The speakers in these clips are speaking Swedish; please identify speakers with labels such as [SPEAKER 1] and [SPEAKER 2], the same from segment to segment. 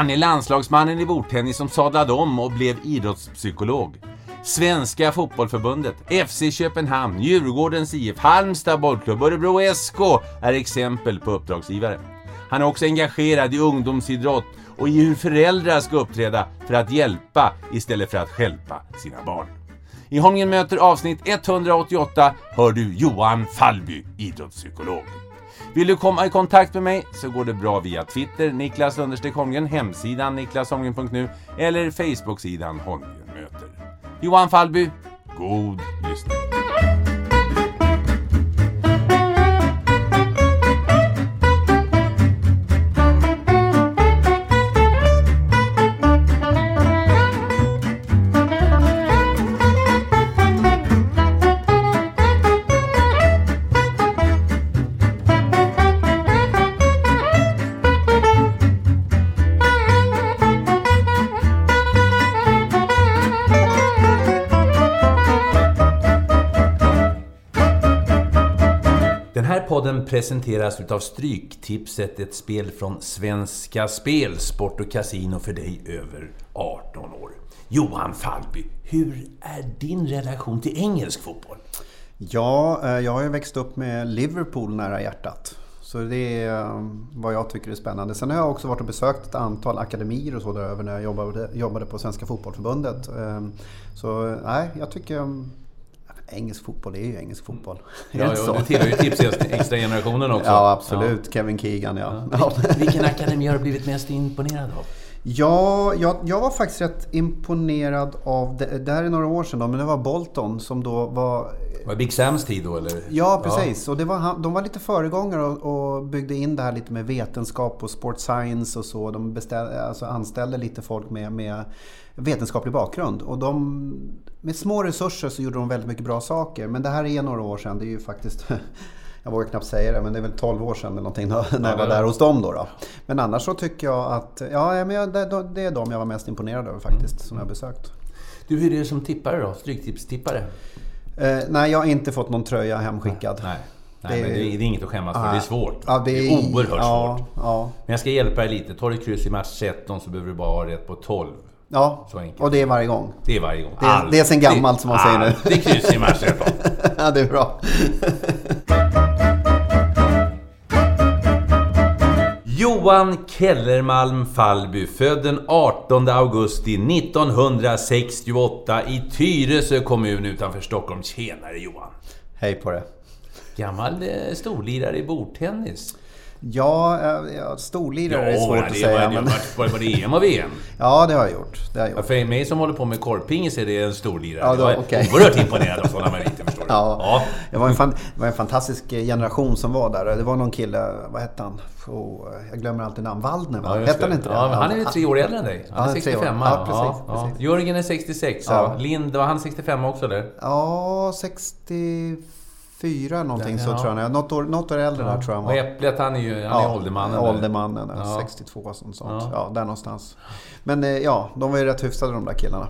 [SPEAKER 1] Han är landslagsmannen i bordtennis som sadlade om och blev idrottspsykolog. Svenska Fotbollförbundet, FC Köpenhamn, Djurgårdens IF, Halmstad bollklubb, Örebro SK är exempel på uppdragsgivare. Han är också engagerad i ungdomsidrott och i hur föräldrar ska uppträda för att hjälpa istället för att stjälpa sina barn. I Holmgren möter avsnitt 188 hör du Johan Fallby, idrottspsykolog. Vill du komma i kontakt med mig så går det bra via Twitter, Niklas Holmgren, hemsidan niklasholmgren.nu eller Facebooksidan Holmgren möter. Johan Fallby, god lyssning. Podden presenteras utav Stryktipset, ett spel från Svenska Spel, Sport och Casino för dig över 18 år. Johan Fallby, hur är din relation till engelsk fotboll?
[SPEAKER 2] Ja, eh, jag har ju växt upp med Liverpool nära hjärtat. Så det är eh, vad jag tycker är spännande. Sen har jag också varit och besökt ett antal akademier och så där över när jag jobbade, jobbade på Svenska Fotbollförbundet. Eh, så nej, jag tycker engelsk fotboll är ju engelsk fotboll. Är det
[SPEAKER 1] Ja, ja,
[SPEAKER 2] så?
[SPEAKER 1] du tillhör ju tips extra generationen också.
[SPEAKER 2] Ja, absolut. Kevin Keegan, ja. ja.
[SPEAKER 1] Vilken akademi har du blivit mest imponerad av?
[SPEAKER 2] Ja, jag, jag var faktiskt rätt imponerad av, det, det här är några år sedan då, men det var Bolton som då var
[SPEAKER 1] Var det Big Sams tid då eller?
[SPEAKER 2] Ja, precis. Och det var, de var lite föregångare och, och byggde in det här lite med vetenskap och sport science och så. De beställ, alltså anställde lite folk med, med vetenskaplig bakgrund. Och de, med små resurser så gjorde de väldigt mycket bra saker. Men det här är några år sedan. Det är ju faktiskt Jag vågar knappt säga det, men det är väl 12 år sedan eller någonting när jag var där hos dem. Då, då. Men annars så tycker jag att ja, men jag, det, det är de jag var mest imponerad över faktiskt, som jag har besökt.
[SPEAKER 1] Du, hur är det som tippare då? Stryktipstippare?
[SPEAKER 2] Eh, nej, jag har inte fått någon tröja hemskickad.
[SPEAKER 1] Nej. Nej,
[SPEAKER 2] Det-
[SPEAKER 1] men det är, det är inget att skämmas för. Det är svårt.
[SPEAKER 2] Ja,
[SPEAKER 1] det, är oerhört
[SPEAKER 2] ja,
[SPEAKER 1] svårt.
[SPEAKER 2] Ja,
[SPEAKER 1] Men jag ska hjälpa dig lite. Tar du kryss i match 13 så behöver du bara ha rätt på 12.
[SPEAKER 2] ja.
[SPEAKER 1] Så enkelt.
[SPEAKER 2] och det är varje gång.
[SPEAKER 1] Det är varje gång.
[SPEAKER 2] Det är- det är sen gammalt som man säger nu.
[SPEAKER 1] Alltid kryss i match 13.
[SPEAKER 2] ja, det är bra.
[SPEAKER 1] Johan Kellermalm Fallby, född den 18 augusti 1968 i Tyresö kommun utanför Stockholm. Tjenare Johan!
[SPEAKER 2] Hej på det.
[SPEAKER 1] Gammal eh, storlirare i bordtennis.
[SPEAKER 2] Ja, eh, ja storlirare är svårt
[SPEAKER 1] det
[SPEAKER 2] att säga. Men...
[SPEAKER 1] var- Var det EM och VM?
[SPEAKER 2] Ja, det har jag gjort. Det har jag
[SPEAKER 1] Ja,
[SPEAKER 2] gjort.
[SPEAKER 1] För mig som håller på med korvpingis är det en storlirare.
[SPEAKER 2] Ja, då,
[SPEAKER 1] jag är oerhört imponerad av sådana meriter förstår du.
[SPEAKER 2] Ja, Det, var en fan, det var en fantastisk generation som var där. Det var någon kille, vad hette han? Oh, jag glömmer alltid namn. Waldner va?
[SPEAKER 1] Ja,
[SPEAKER 2] hette han inte det?
[SPEAKER 1] Ja, han är ju tre år äldre än dig. Han
[SPEAKER 2] Ja,
[SPEAKER 1] är
[SPEAKER 2] tre år.
[SPEAKER 1] 65
[SPEAKER 2] Ja, precis, precis.
[SPEAKER 1] Jörgen är 66. Ja.
[SPEAKER 2] Ja.
[SPEAKER 1] Lind, var han 65 också eller?
[SPEAKER 2] Ja, 64 någonting så
[SPEAKER 1] Ja.
[SPEAKER 2] tror jag. Något år, något år äldre där tror jag
[SPEAKER 1] Och. Äpplet, han är ju han är åldermannen.
[SPEAKER 2] Åldermannen,
[SPEAKER 1] Ja.
[SPEAKER 2] 62 och sånt. sånt.
[SPEAKER 1] Ja.
[SPEAKER 2] Där någonstans. Men eh, ja, de var ju rätt hyfsade de där killarna.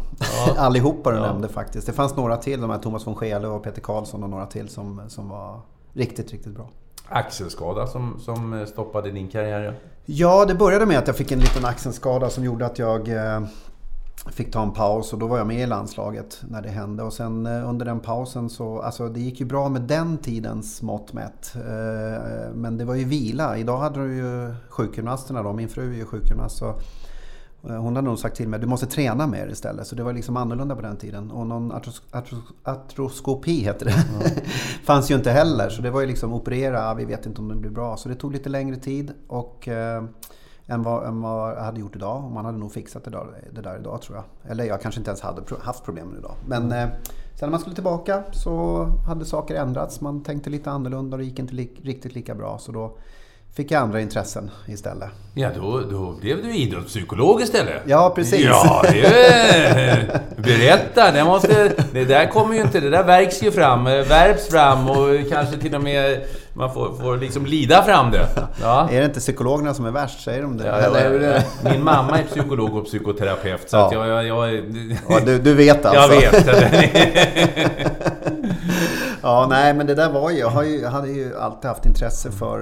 [SPEAKER 1] Ja.
[SPEAKER 2] Allihopa du nämnde faktiskt. Det fanns några till, de här Thomas von Scheele och Peter Karlsson och några till som, som var riktigt, riktigt bra.
[SPEAKER 1] Axelskada som, som stoppade din karriär. ja.
[SPEAKER 2] Ja, det började med att jag fick en liten axelskada som gjorde att jag eh, fick ta en paus och då var jag med i landslaget när det hände. Och sen eh, under den pausen så, alltså det gick ju bra med den tidens mått mätt. Eh, men det var ju vila. Idag hade du ju sjukgymnasterna då, min fru är ju sjukgymnast. Så eh, hon hade nog sagt till mig att du måste träna mer istället. Så det var liksom annorlunda på den tiden. Och någon artros artros artroskopi heter det. Mm. fanns ju inte heller. Så det var ju liksom operera, ah, vi vet inte om det blir bra. Så det tog lite längre tid. Och än vad, än vad jag hade gjort idag. Och man hade nog fixat det där, det där idag tror jag. Eller jag kanske inte ens hade haft problemen idag. Men eh, sen när man skulle tillbaka så hade saker ändrats. Man tänkte lite annorlunda och det gick inte li riktigt lika bra. Så då fick jag andra intressen istället.
[SPEAKER 1] Ja, då, då blev du idrottspsykolog istället.
[SPEAKER 2] Ja, precis.
[SPEAKER 1] Ja, det, berätta! Det, måste, det där kommer ju inte... Det där verks ju fram, värps fram och kanske till och med man får, får liksom lida fram det.
[SPEAKER 2] Ja. Är det inte psykologerna som är värst? Säger de det? Ja,
[SPEAKER 1] Eller? Min mamma är psykolog och psykoterapeut, så ja. jag... jag, jag
[SPEAKER 2] ja, du, du vet alltså?
[SPEAKER 1] Jag vet.
[SPEAKER 2] ja, nej men det där var ju... Jag, har ju, jag hade ju alltid haft intresse för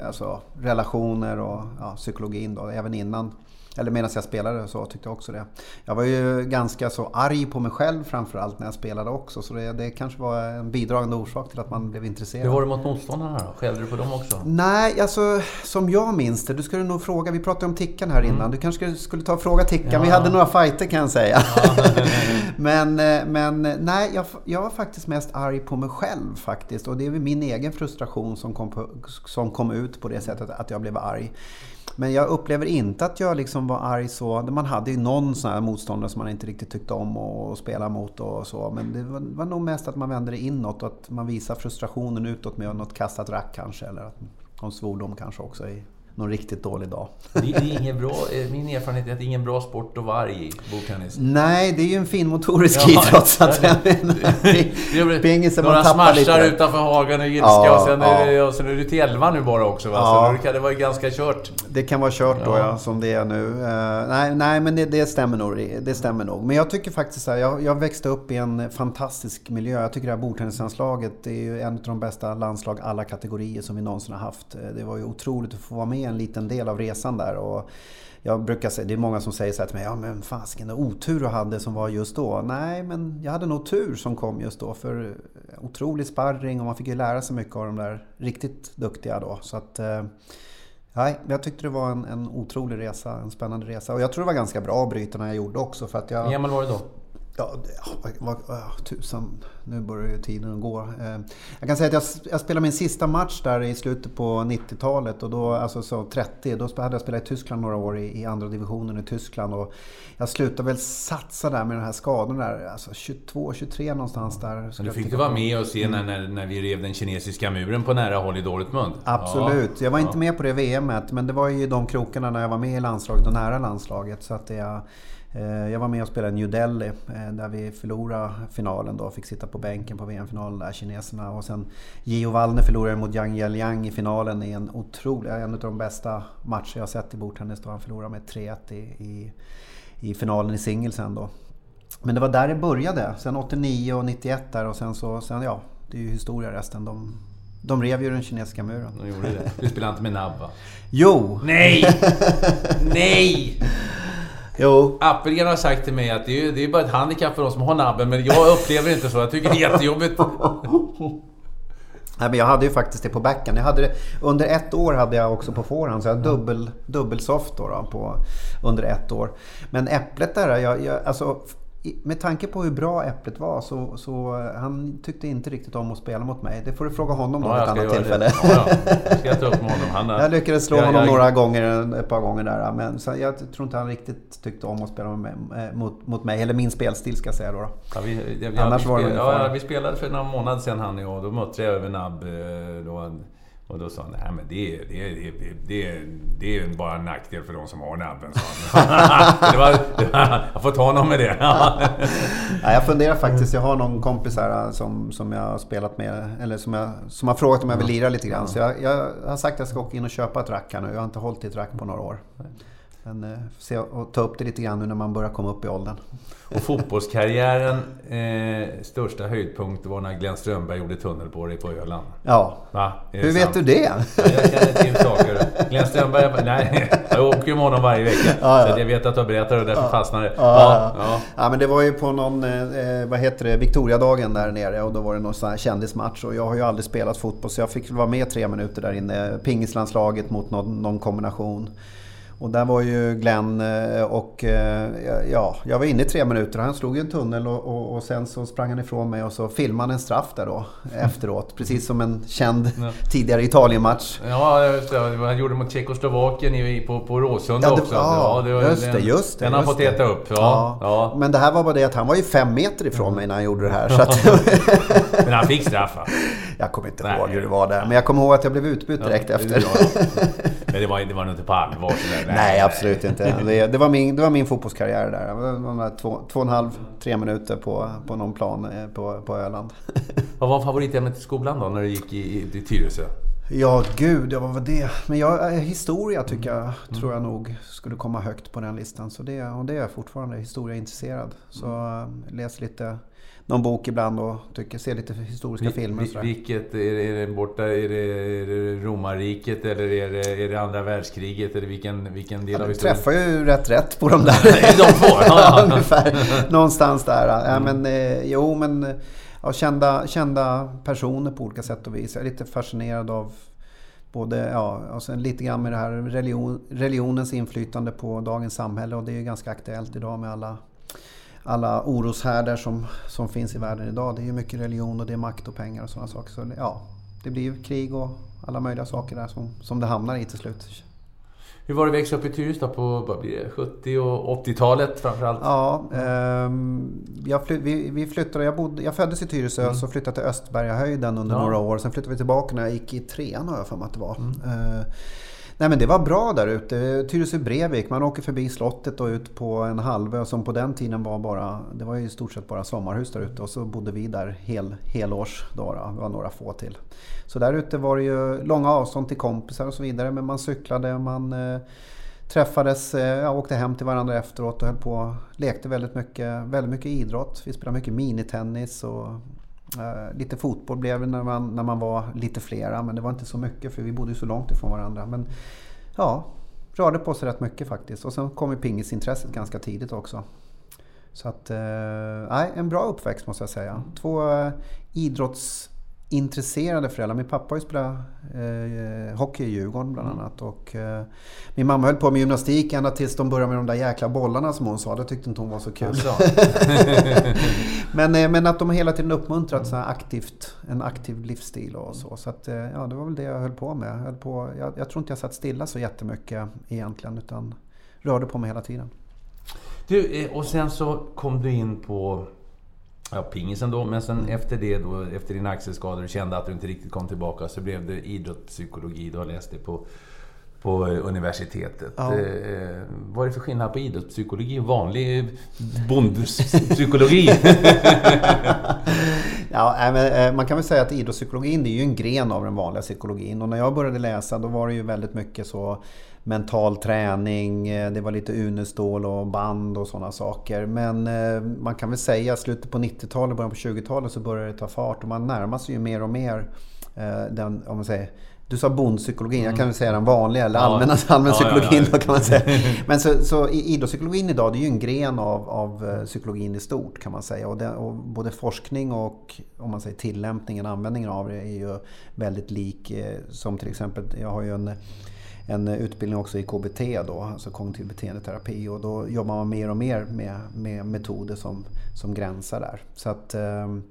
[SPEAKER 2] eh, alltså, relationer och ja, psykologin då, även innan eller medan jag spelade så tyckte jag också det. Jag var ju ganska så arg på mig själv framförallt när jag spelade också. Så det, det kanske var en bidragande orsak till att man blev intresserad.
[SPEAKER 1] Hur var det mot motståndarna då? Skällde du på dem också?
[SPEAKER 2] Nej, alltså som jag minns det. Du skulle nog fråga. Vi pratade om Tickan här innan. Mm. Du kanske skulle ta och fråga Tickan. Ja. Vi hade några fighter kan jag säga. Ja. men, eh, men nej, jag, jag var faktiskt mest arg på mig själv faktiskt. Och det är väl min egen frustration som kom, på, som kom ut på det sättet att jag blev arg. Men jag upplever inte att jag liksom var arg så. Man hade ju någon sån här motståndare som man inte riktigt tyckte om att spela mot och så. Men det var, var nog mest att man vände det inåt och att man visar frustrationen utåt med något kastat rack kanske. Eller någon svordom kanske också i någon riktigt dålig dag.
[SPEAKER 1] Det, är ingen bra, eh, min erfarenhet är att det är ingen bra sport att vara arg i, bordtennis.
[SPEAKER 2] Nej, det är ju en fin motorisk ja, idrott. Så att
[SPEAKER 1] Några smashar utanför hagen och ilska ja, och, sen ja. är det, och sen är det till elva nu bara också. Va? Ja. Så kan det vara ganska kört.
[SPEAKER 2] Det kan vara kört då, ja, som det är nu. Uh, nej, nej, men det, det, stämmer nog. Det stämmer nog. Men jag tycker faktiskt att jag, jag växte upp i en fantastisk miljö. Jag tycker det här bordtennislandslaget är ju en av de bästa landslag alla kategorier som vi någonsin har haft. Eh, det var ju otroligt att få vara med en liten del av resan där. Och jag brukar säga, det är många som säger så här till mig, ja men fasiken, otur du hade som var just då. Nej, men jag hade nog tur som kom just då. För otrolig sparring och man fick ju lära sig mycket av de där riktigt duktiga då. Så att, eh, Nej, jag tyckte det var en, en otrolig resa, en spännande resa. Och jag tror det var ganska bra brytarna jag gjorde också. För att jag...
[SPEAKER 1] Hur gammal var du då?
[SPEAKER 2] Ja, vad, vad, vad, tusan. Nu börjar ju tiden gå. Eh, jag kan säga att jag, jag spelade min sista match där i slutet på 90-talet. Och då, alltså så 30, då hade jag spelat i Tyskland några år i, i andra divisionen i Tyskland. Och jag slutade väl satsa där med den här skadan där. Alltså 22, 23 någonstans där.
[SPEAKER 1] Men du fick du vara med och se mm. när, när, vi rev den kinesiska muren på nära håll i Dortmund?
[SPEAKER 2] Absolut. Ja. Jag var inte med på det VMet. Men det var ju de krokarna när jag var med i landslaget och nära landslaget. Så att det... Eh, jag var med och spelade New Delhi eh, där vi förlorade finalen då. Fick sitta på bänken på VM-finalen där, kineserna. Och sen Gio Wallner förlorade mot Yang Yeliang i finalen i en otrolig, en av de bästa matcher jag sett i bordtennis. Då han förlorade med 3-1 i, i, i, finalen i singelsen då. Men det var där det började. Sen 89 och 91 där och sen så, sen ja, det är ju historia resten. De, de rev ju den kinesiska muren.
[SPEAKER 1] De gjorde det. Du spelade inte med nabb va?
[SPEAKER 2] Jo!
[SPEAKER 1] Nej! Nej!
[SPEAKER 2] Jo.
[SPEAKER 1] Appelgren har sagt till mig att det är, det är bara ett handikapp för oss som har nabben, men jag upplever inte så. Jag tycker det är jättejobbigt.
[SPEAKER 2] Nej, men jag hade ju faktiskt det på backen. Jag hade det, under ett år hade jag också på forehand, så jag hade dubbel, dubbelsoft då, då på, under ett år. Men äpplet där, jag, jag, alltså med tanke på hur bra Äpplet var så, så han tyckte inte riktigt om att spela mot mig. Det får du fråga honom då ja, ett annat tillfälle.
[SPEAKER 1] Ja, ja. Ska jag ta upp med honom? Han,
[SPEAKER 2] jag lyckades slå jag, honom jag, några gånger, ett par gånger där. Men så jag tror inte han riktigt tyckte om att spela med, eh, mot, mot mig. Eller min spelstil ska jag säga då.
[SPEAKER 1] Ja, vi, ja, Annars vi, var det ja, vi spelade för några månader sedan han och jag. Då mötte jag över Nab. Eh, då, och då sa han, nej men det, det, det, det, det är bara en nackdel för de som har nabben, det var, Jag får ta honom med det.
[SPEAKER 2] ja, jag funderar faktiskt, jag har någon kompis här som, som jag har spelat med, eller som, jag, som har frågat om jag vill lira lite grann. Så jag, jag har sagt att jag ska åka in och köpa ett rack här nu. Jag har inte hållit i ett rack på några år. Men eh, se och ta upp det lite grann nu när man börjar komma upp i åldern.
[SPEAKER 1] Och fotbollskarriären, eh, största höjdpunkt var när Glenn Strömberg gjorde tunnel på dig på Öland.
[SPEAKER 2] Ja.
[SPEAKER 1] Va?
[SPEAKER 2] Hur vet
[SPEAKER 1] sant?
[SPEAKER 2] du det?
[SPEAKER 1] Ja, Jag känner till saker. Glenn Strömberg, nej, jag åker ju med honom varje vecka.
[SPEAKER 2] Ja, ja.
[SPEAKER 1] Så jag vet att du har berättat det och därför fastnar det.
[SPEAKER 2] Ja, ja.
[SPEAKER 1] ja.
[SPEAKER 2] ja, men det var ju på någon, eh, vad heter det, Victoriadagen där nere och då var det någon sån här kändismatch och jag har ju aldrig spelat fotboll så jag fick vara med tre minuter där inne. Pingislandslaget mot någon, någon kombination. Och där var ju Glenn eh, och eh, ja, jag var inne i tre minuter. Han slog ju en tunnel och, och, och sen så sprang han ifrån mig och så filmade han en straff där då efteråt. Precis som en känd tidigare Italienmatch.
[SPEAKER 1] Ja, just det. Han gjorde mot Tjeckoslovakien i- på, på Råsunda
[SPEAKER 2] Ja, det-
[SPEAKER 1] också.
[SPEAKER 2] ja,
[SPEAKER 1] det var-
[SPEAKER 2] just
[SPEAKER 1] den,
[SPEAKER 2] det, just det,
[SPEAKER 1] Den har fått äta upp. Ja, ja.
[SPEAKER 2] Men det här var bara det att han var ju fem meter ifrån mig när han gjorde det här. Så att,
[SPEAKER 1] Men han fick straff va?
[SPEAKER 2] jag kommer inte
[SPEAKER 1] Nej.
[SPEAKER 2] ihåg hur det var där. Men jag kommer ihåg att jag blev utbytt direkt
[SPEAKER 1] Ja,
[SPEAKER 2] efter.
[SPEAKER 1] Det var, det var nog inte på allvar sådär.
[SPEAKER 2] Nej, absolut inte. Det, det, var min, det var min fotbollskarriär där. De två, två och en halv, tre minuter på, på någon plan eh, på, på Öland.
[SPEAKER 1] Vad var favoritämnet i skolan då, när du gick i, i, i Tyresö?
[SPEAKER 2] Ja, gud, ja, vad var det? Men jag, eh, historia tycker jag, tror jag nog skulle komma högt på den listan. Så det, och det är jag fortfarande historieintresserad. Så äh, läs lite, någon bok ibland och tycker, ser lite historiska filmer och
[SPEAKER 1] Vi, vilket, är det, är det borta, är det, är det romarriket eller är det, är det andra världskriget? Eller vilken, vilken del av
[SPEAKER 2] Du
[SPEAKER 1] historien?
[SPEAKER 2] träffar ju rätt rätt på de där.
[SPEAKER 1] De två?
[SPEAKER 2] ja, ungefär. Någonstans där. Ja, men, eh, jo, men ja, kända, kända personer på olika sätt och vis. Jag är lite fascinerad av både, ja, och sen lite grann med det här religion, religionens inflytande på dagens samhälle. Och det är ju ganska aktuellt idag med alla, alla oroshärdar som, som finns i världen idag. Det är ju mycket religion och det är makt och pengar och sådana saker. Så ja, det blir ju krig och alla möjliga saker där som, som det hamnar i till slut.
[SPEAKER 1] Hur var det att växa upp i Tyresö på vad blir det, 70 och 80-talet framförallt?
[SPEAKER 2] Ja, ehm, jag, fly, vi, vi flyttade, jag, bodde, jag föddes i Tyresö så flyttade till Östbergahöjden under
[SPEAKER 1] Ja.
[SPEAKER 2] några år. Sen flyttade vi tillbaka när jag gick i trean har jag för mig att det var. Eh, nej men det var bra där ute. Tyresö Brevik, man åker förbi slottet och ut på en halvö som på den tiden var bara, det var ju i stort sett bara sommarhus där ute. Och så bodde vi där hel, helårs då, då. Det var några få till. Så där ute var det ju långa avstånd till kompisar och så vidare. Men man cyklade, man eh, träffades, eh, ja, åkte hem till varandra efteråt och höll på. Lekte väldigt mycket, väldigt mycket idrott. Vi spelade mycket minitennis och Eh, lite fotboll blev det när man, när man var lite flera. Men det var inte så mycket för vi bodde ju så långt ifrån varandra. Men ja, rörde på sig rätt mycket faktiskt. Och sen kom ju pingisintresset ganska tidigt också. Så att, eh, nej, en bra uppväxt måste jag säga. Två eh, idrotts idrottsintresserade föräldrar. Min pappa har ju spelat eh, hockey i Djurgården bland annat. Och, eh, min mamma höll på med gymnastik ända tills de började med de där jäkla bollarna som hon sa. Det tyckte inte hon var så kul.
[SPEAKER 1] Alltså.
[SPEAKER 2] men, eh, men att de hela tiden uppmuntrat så här aktivt, en aktiv livsstil och så. Så att, eh, ja, det var väl det jag höll på med. Jag, höll på, jag, jag tror inte jag satt stilla så jättemycket egentligen. Utan rörde på mig hela tiden.
[SPEAKER 1] Du, eh, och sen så kom du in på ja, pingisen då, men sen efter det då, efter din axelskada, du kände att du inte riktigt kom tillbaka, så blev det idrottspsykologi. Du har läst det på, på universitetet.
[SPEAKER 2] Ja.
[SPEAKER 1] Eh, vad är det för skillnad på idrottspsykologi och vanlig bondpsykologi?
[SPEAKER 2] Ja, men, eh, man kan väl säga att idrottspsykologin är ju en gren av den vanliga psykologin. Och när jag började läsa då var det ju väldigt mycket så mental träning, eh, det var lite unestål och band och sådana saker. Men eh, man kan väl säga slutet på 90-talet, början på 20-talet så började det ta fart och man närmar sig ju mer och mer eh, den, om man säger du sa bondpsykologin, jag kan väl säga den vanliga eller
[SPEAKER 1] Ja.
[SPEAKER 2] allmänna
[SPEAKER 1] Ja,
[SPEAKER 2] allmänpsykologin
[SPEAKER 1] ja, ja.
[SPEAKER 2] då kan man säga. Men så, så idrottspsykologin idag, det är ju en gren av, av psykologin i stort kan man säga. Och, det, och både forskning och om man säger tillämpningen, användningen av det är ju väldigt lik. Som till exempel, jag har ju en, en eh, utbildning också i KBT då, alltså kognitiv beteendeterapi. Och då jobbar man mer och mer med, med metoder som, som gränsar där. Så att ehm,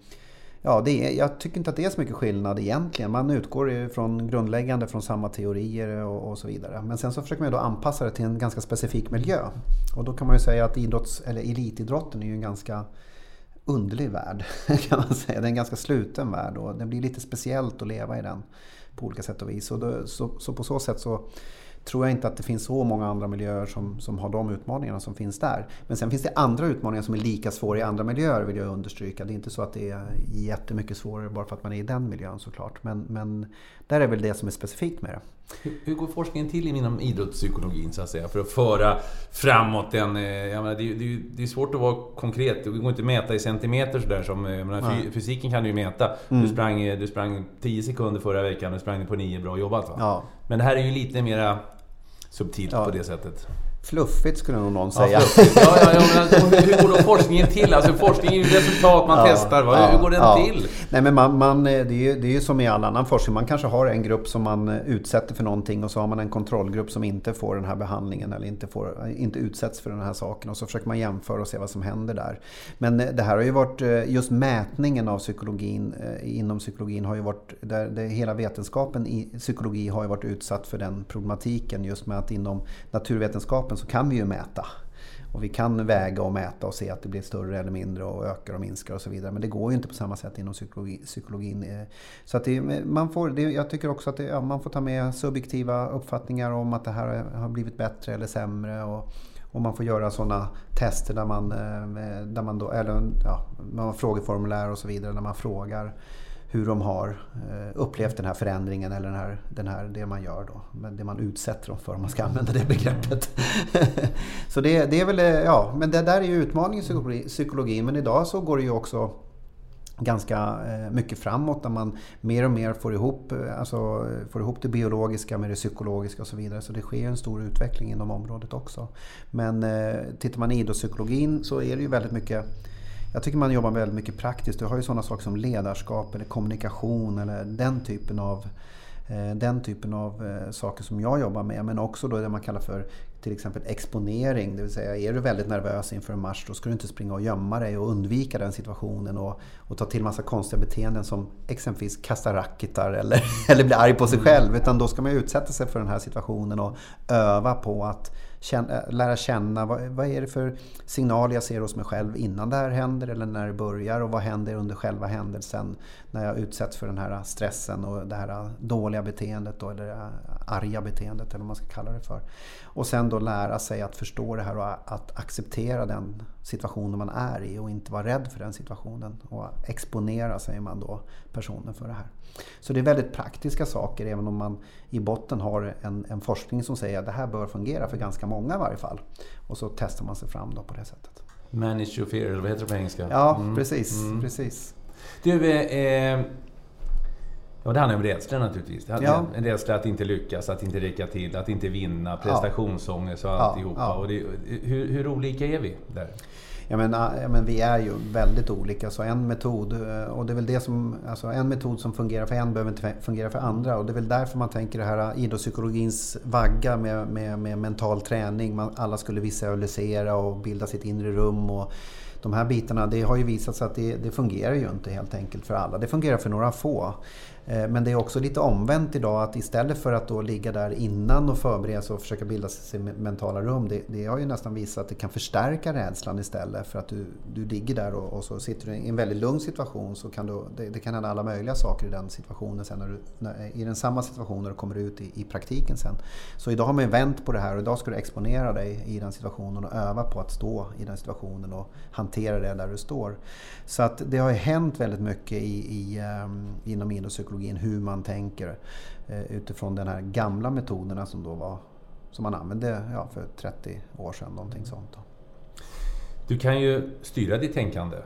[SPEAKER 2] Ja, det är, jag tycker inte att det är så mycket skillnad egentligen. Man utgår ju från grundläggande från samma teorier och, och så vidare. Men sen så försöker man ju då anpassa det till en ganska specifik miljö. Och då kan man ju säga att idrotts, eller elitidrotten är ju en ganska underlig värld. kan man säga. Det är en ganska sluten värld och det blir lite speciellt att leva i den på olika sätt och vis. Och då, så, så på så sätt så tror jag inte att det finns så många andra miljöer som, som har de utmaningarna som finns där. Men sen finns det andra utmaningar som är lika svåra i andra miljöer vill jag understryka. Det är inte så att det är jättemycket svårare bara för att man är i den miljön såklart. Men, men där är väl det som är specifikt med det.
[SPEAKER 1] Hur, går forskningen till inom idrottspsykologin så att säga? För att föra framåt den... Eh, jag menar, det, det, det är svårt att vara konkret. Det går inte att mäta i centimeter sådär som... Menar, fysiken kan du ju mäta. Mm. Du, sprang, du sprang 10 sekunder förra veckan, du sprang på 9, bra jobbat va? Ja. Men det här är ju lite mera subtilt ja. på det sättet.
[SPEAKER 2] Fluffigt skulle nog någon säga.
[SPEAKER 1] Ja, ja, ja, men hur går då forskningen till? Alltså forskning är ju resultat man ja, testar. Ja, hur går den till?
[SPEAKER 2] Nej, men man, man, det, är ju, det är ju som i all annan forskning. Man kanske har en grupp som man utsätter för någonting och så har man en kontrollgrupp som inte får den här behandlingen eller inte, får, inte utsätts för den här saken. Och så försöker man jämföra och se vad som händer där. Men det här har ju varit, just mätningen av psykologin inom psykologin har ju varit, där, där hela vetenskapen i psykologi har ju varit utsatt för den problematiken just med att inom naturvetenskapen kroppen så kan vi ju mäta. Och vi kan väga och mäta och se att det blir större eller mindre och ökar och minskar och så vidare. Men det går ju inte på samma sätt inom psykologi, psykologin. Eh, så att det, man får, det, jag tycker också att det, ja, man får ta med subjektiva uppfattningar om att det här har blivit bättre eller sämre. Och, och man får göra sådana tester där man, eh, där man då, eller ja, man har frågeformulär och så vidare, där man frågar hur de har eh, upplevt den här förändringen eller den här, den här, det man gör då. Det man utsätter dem för om man ska använda det begreppet. så det, det är väl, eh, ja, men det där är ju utmaningen i psykologin. Men idag så går det ju också ganska eh, mycket framåt när man mer och mer får ihop, alltså, får ihop det biologiska med det psykologiska och så vidare. Så det sker en stor utveckling inom området också. Men tittar man i idrottspsykologin så är det ju väldigt mycket jag tycker man jobbar väldigt mycket praktiskt. Du har ju sådana saker som ledarskap eller kommunikation eller den typen av eh, den typen av eh, saker som jag jobbar med. Men också då det man kallar för till exempel exponering. Det vill säga är du väldigt nervös inför en match då ska du inte springa och gömma dig och undvika den situationen och, och ta till massa konstiga beteenden som exempelvis kasta racketar eller, eller bli arg på sig mm. själv. Utan då ska man utsätta sig för den här situationen och öva på att känna, eh, lära känna vad, vad är det för signal jag ser hos mig själv innan det här händer eller när det börjar och vad händer under själva händelsen när jag utsätts för den här stressen och det här dåliga beteendet då, eller det arga beteendet eller vad man ska kalla det för. Och sen då lära sig att förstå det här och att acceptera den situationen man är i och inte vara rädd för den situationen. Och exponera, säger man då, personen för det här. Så det är väldigt praktiska saker även om man i botten har en, en forskning som säger att det här bör fungera för ganska många i varje fall. Och så testar man sig fram då på det sättet.
[SPEAKER 1] Manage your fear, eller vad heter det på engelska?
[SPEAKER 2] Ja, mm. precis. Mm. precis.
[SPEAKER 1] Du, eh, Ja, det handlar om rädsla naturligtvis. Det ja. En rädsla att inte lyckas, att inte räcka till, att inte vinna, prestationsångest och alltihopa. Ja. Och det, hur, hur olika är vi där?
[SPEAKER 2] Ja men, ja men vi är ju väldigt olika så en metod eh, och det är väl det som, alltså en metod som fungerar för en behöver inte fungera för andra och det är väl därför man tänker det här idrottspsykologins vagga med, med, med mental träning. Man, alla skulle visualisera och bilda sitt inre rum och de här bitarna, det har ju visat sig att det, det fungerar ju inte helt enkelt för alla. Det fungerar för några få. Eh, men det är också lite omvänt idag att istället för att då ligga där innan och förbereda sig och försöka bilda sig mentala rum. Det, det, har ju nästan visat att det kan förstärka rädslan istället. För att du, du ligger där och, och så sitter du i en väldigt lugn situation så kan du, det, det, kan hända alla möjliga saker i den situationen sen när du, när, i den samma situation när du kommer ut i, i praktiken sen. Så idag har man vänt på det här och idag ska du exponera dig i den situationen och öva på att stå i den situationen och hantera det där du står. Så att det har ju hänt väldigt mycket i, i, um, inom idrottspsykologin hur man tänker uh, utifrån de här gamla metoderna som då var som man använde ja, för 30 år sedan. Någonting sånt då.
[SPEAKER 1] Du kan ju styra ditt tänkande.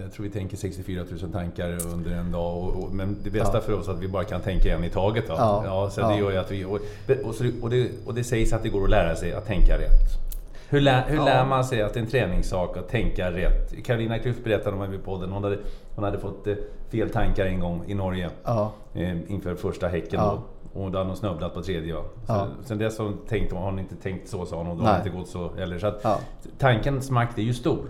[SPEAKER 1] Jag tror vi tänker 64 000 tankar under en dag. Och, och, men det bästa ja. för oss är att vi bara kan tänka en i taget. Då. Ja. ja så ja. Det gör att vi, och, och, så, och, det, och det sägs att det går att lära sig att tänka rätt. Hur, lär, hur ja. lär man sig att det är en träningssak att tänka rätt? Carolina Klüft berättade om i podden, hon hade, hon hade fått eh, fel tankar en gång i Norge ja. eh, inför första häcken. Då. Och då hade hon snubblat på tredje. Så, ja. Sen dess har hon, tänkt, har hon inte tänkt så, sa hon. Och då har hon inte gått så heller. Så att, ja. Tankens makt är ju stor.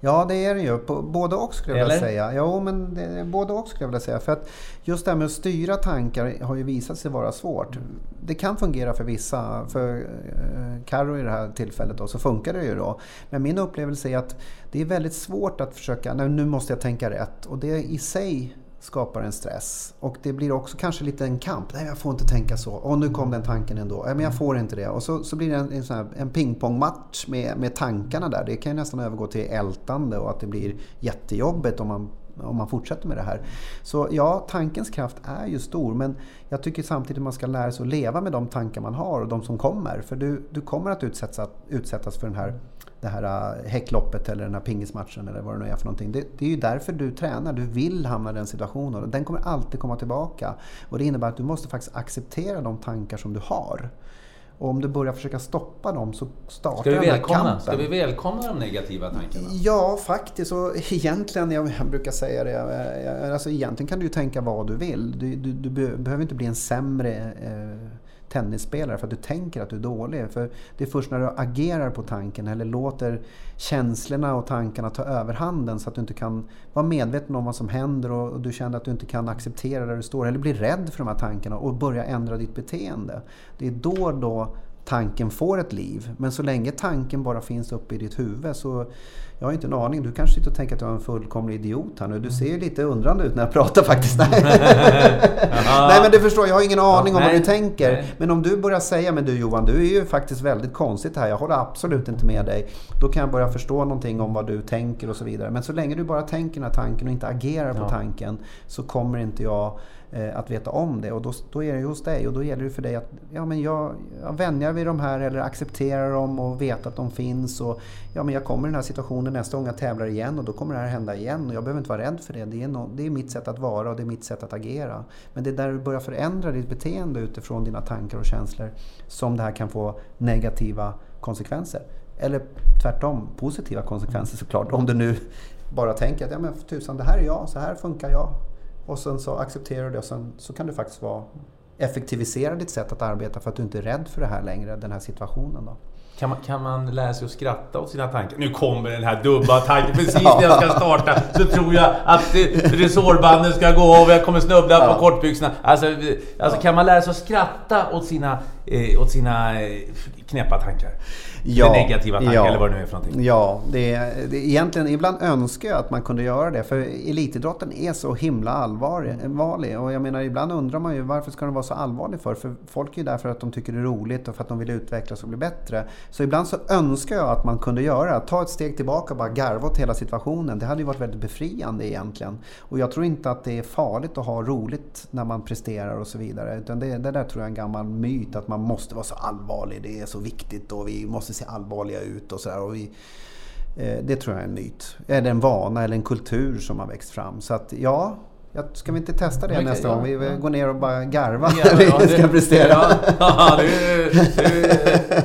[SPEAKER 2] Ja, det är det ju. Både och skulle jag vilja säga. Jo, men det, både och skulle jag vilja säga. För att just det här med att styra tankar har ju visat sig vara svårt. Det kan fungera för vissa. För eh, Carro i det här tillfället då, så funkar det ju då. Men min upplevelse är att det är väldigt svårt att försöka, nej, nu måste jag tänka rätt. Och det i sig skapar en stress. Och det blir också kanske lite en kamp. Nej, jag får inte tänka så. Och nu kom den tanken ändå. Nej, men jag får inte det. Och så, så blir det en, en, sån här, en pingpongmatch med, med tankarna där. Det kan ju nästan övergå till ältande och att det blir jättejobbigt om man om man fortsätter med det här. Så ja, tankens kraft är ju stor men jag tycker samtidigt att man ska lära sig att leva med de tankar man har och de som kommer. För du, du kommer att utsättas, utsättas för den här, det här äh, häckloppet eller den här pingismatchen eller vad det nu är för någonting. Det, det är ju därför du tränar. Du vill hamna i den situationen och den kommer alltid komma tillbaka. Och det innebär att du måste faktiskt acceptera de tankar som du har. Och om du börjar försöka stoppa dem så startar
[SPEAKER 1] ska vi
[SPEAKER 2] den här
[SPEAKER 1] välkomna,
[SPEAKER 2] kampen.
[SPEAKER 1] Ska vi välkomna de negativa tankarna?
[SPEAKER 2] Ja, faktiskt. Och egentligen, jag brukar säga det, alltså egentligen kan du ju tänka vad du vill. Du, du, du behöver inte bli en sämre eh, tennisspelare för att du tänker att du är dålig. För det är först när du agerar på tanken eller låter känslorna och tankarna ta överhanden så att du inte kan vara medveten om vad som händer och du känner att du inte kan acceptera där du står eller blir rädd för de här tankarna och börja ändra ditt beteende. Det är då, då tanken får ett liv. Men så länge tanken bara finns uppe i ditt huvud så jag har inte en aning. Du kanske sitter och tänker att jag är en fullkomlig idiot här nu. Du ser ju lite undrande ut när jag pratar faktiskt. nej men du förstår, jag har ingen aning ja, om nej, vad du tänker. Nej. Men om du börjar säga, men du Johan, du är ju faktiskt väldigt konstigt här. Jag håller absolut inte med dig. Då kan jag börja förstå någonting om vad du tänker och så vidare. Men så länge du bara tänker den här tanken och inte agerar på ja. tanken så kommer inte jag Eh, att veta om det. Och då, då är det hos dig och då gäller det för dig att ja, men jag, jag vänjar vid de här eller accepterar dem och vet att de finns. Och, ja, men jag kommer i den här situationen nästa gång jag tävlar igen och då kommer det här hända igen. Och jag behöver inte vara rädd för det. Det är, no, det är mitt sätt att vara och det är mitt sätt att agera. Men det är där du börjar förändra ditt beteende utifrån dina tankar och känslor som det här kan få negativa konsekvenser. Eller tvärtom positiva konsekvenser såklart. Om du nu bara tänker att ja, men för tusan, det här är jag, så här funkar jag. Och sen så accepterar du det och sen så kan du faktiskt vara, effektivisera ditt sätt att arbeta för att du inte är rädd för det här längre, den här situationen. Då.
[SPEAKER 1] Kan man, kan man lära sig att skratta åt sina tankar? Nu kommer den här dubba tanken. Precis när jag ska starta så tror jag att resårbanden ska gå av och jag kommer snubbla ja. på kortbyxorna. Alltså, alltså kan man lära sig att skratta åt sina, eh, åt sina eh, knäppa tankar? Ja, negativa tankar ja, eller vad det nu är för någonting.
[SPEAKER 2] Ja, det, det, egentligen ibland önskar jag att man kunde göra det. För elitidrotten är så himla allvarlig. Och jag menar ibland undrar man ju varför ska den vara så allvarlig för? För folk är ju där för att de tycker det är roligt och för att de vill utvecklas och bli bättre. Så ibland så önskar jag att man kunde göra det. Ta ett steg tillbaka och bara garva åt hela situationen. Det hade ju varit väldigt befriande egentligen. Och jag tror inte att det är farligt att ha roligt när man presterar och så vidare. Utan det, det där tror jag är en gammal myt att man måste vara så allvarlig. Det är så viktigt och vi måste se allvarliga ut och sådär. Eh, det tror jag är en myt. Eller en vana eller en kultur som har växt fram. Så att ja, Ska vi inte testa det okay, nästa ja, gång? Vi ja. går ner och bara garvar ja, när vi ska prestera.
[SPEAKER 1] Ja, det är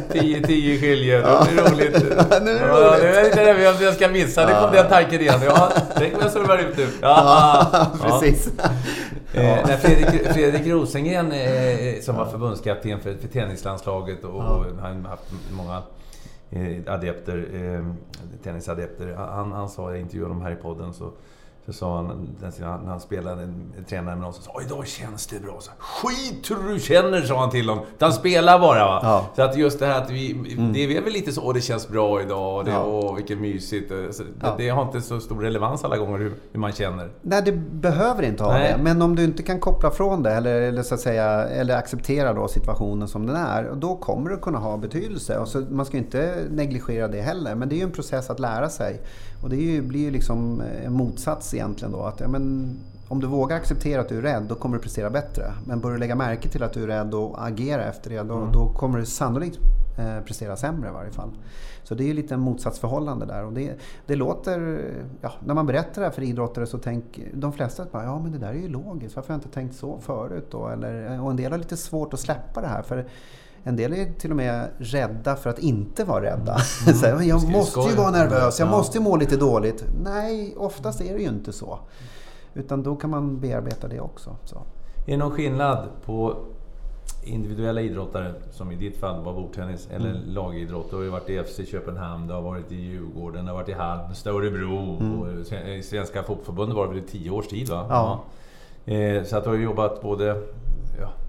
[SPEAKER 1] 10-10 skiljer. Ja. Det är roligt. Ja, det är roligt. Ja, det är inte det jag ska missa. Det kom den tanken igen. Ja, det kommer jag serva ut nu.
[SPEAKER 2] Ja, precis.
[SPEAKER 1] Eh, när Fredrik, Fredrik Rosengren, eh, som var förbundskapten för, för tennislandslaget och, och han har haft många eh, adepter, eh, tennisadepter. Han, han sa, jag intervjuade honom här i podden, så så sa han, när han spelade, tränade med någon, så sa idag känns det bra. Så, Skit hur du känner, sa han till honom. Utan spela bara. Va? Ja. Så att just det här att vi, mm. det är väl lite så, åh det känns bra idag, och det, ja. åh vilket mysigt. Så, ja. det, det, har inte så stor relevans alla gånger hur, hur man känner.
[SPEAKER 2] Nej, det behöver inte ha Nej. det. Men om du inte kan koppla från det, eller, eller, så att säga, eller acceptera då situationen som den är, då kommer det kunna ha betydelse. Och så, man ska inte negligera det heller. Men det är ju en process att lära sig. Och det ju, blir ju liksom en motsats egentligen då. Att, ja, men, om du vågar acceptera att du är rädd, då kommer du prestera bättre. Men börjar du lägga märke till att du är rädd och agera efter det, då, mm. då kommer du sannolikt eh, prestera sämre i varje fall. Så det är ju lite en motsatsförhållande där. Och det, det låter, ja, när man berättar det här för idrottare så tänker de flesta att ja men det där är ju logiskt, varför har jag inte tänkt så förut då? Eller, och en del har lite svårt att släppa det här. För en del är till och med rädda för att inte vara rädda. Mm. så här, jag måste ju vara nervös, jag måste ju må lite dåligt. Nej, oftast är det ju inte så. Utan då kan man bearbeta det också. Så.
[SPEAKER 1] Är det någon skillnad på individuella idrottare, som i ditt fall var bordtennis, eller mm. lagidrott. Du har ju varit i FC Köpenhamn, du har varit i Djurgården, du har varit i Halmstad, Örebro. Mm. Och I Svenska Fotbollförbundet var det väl i tio års tid? Va? Ja. ja. Eh, så att du har jobbat både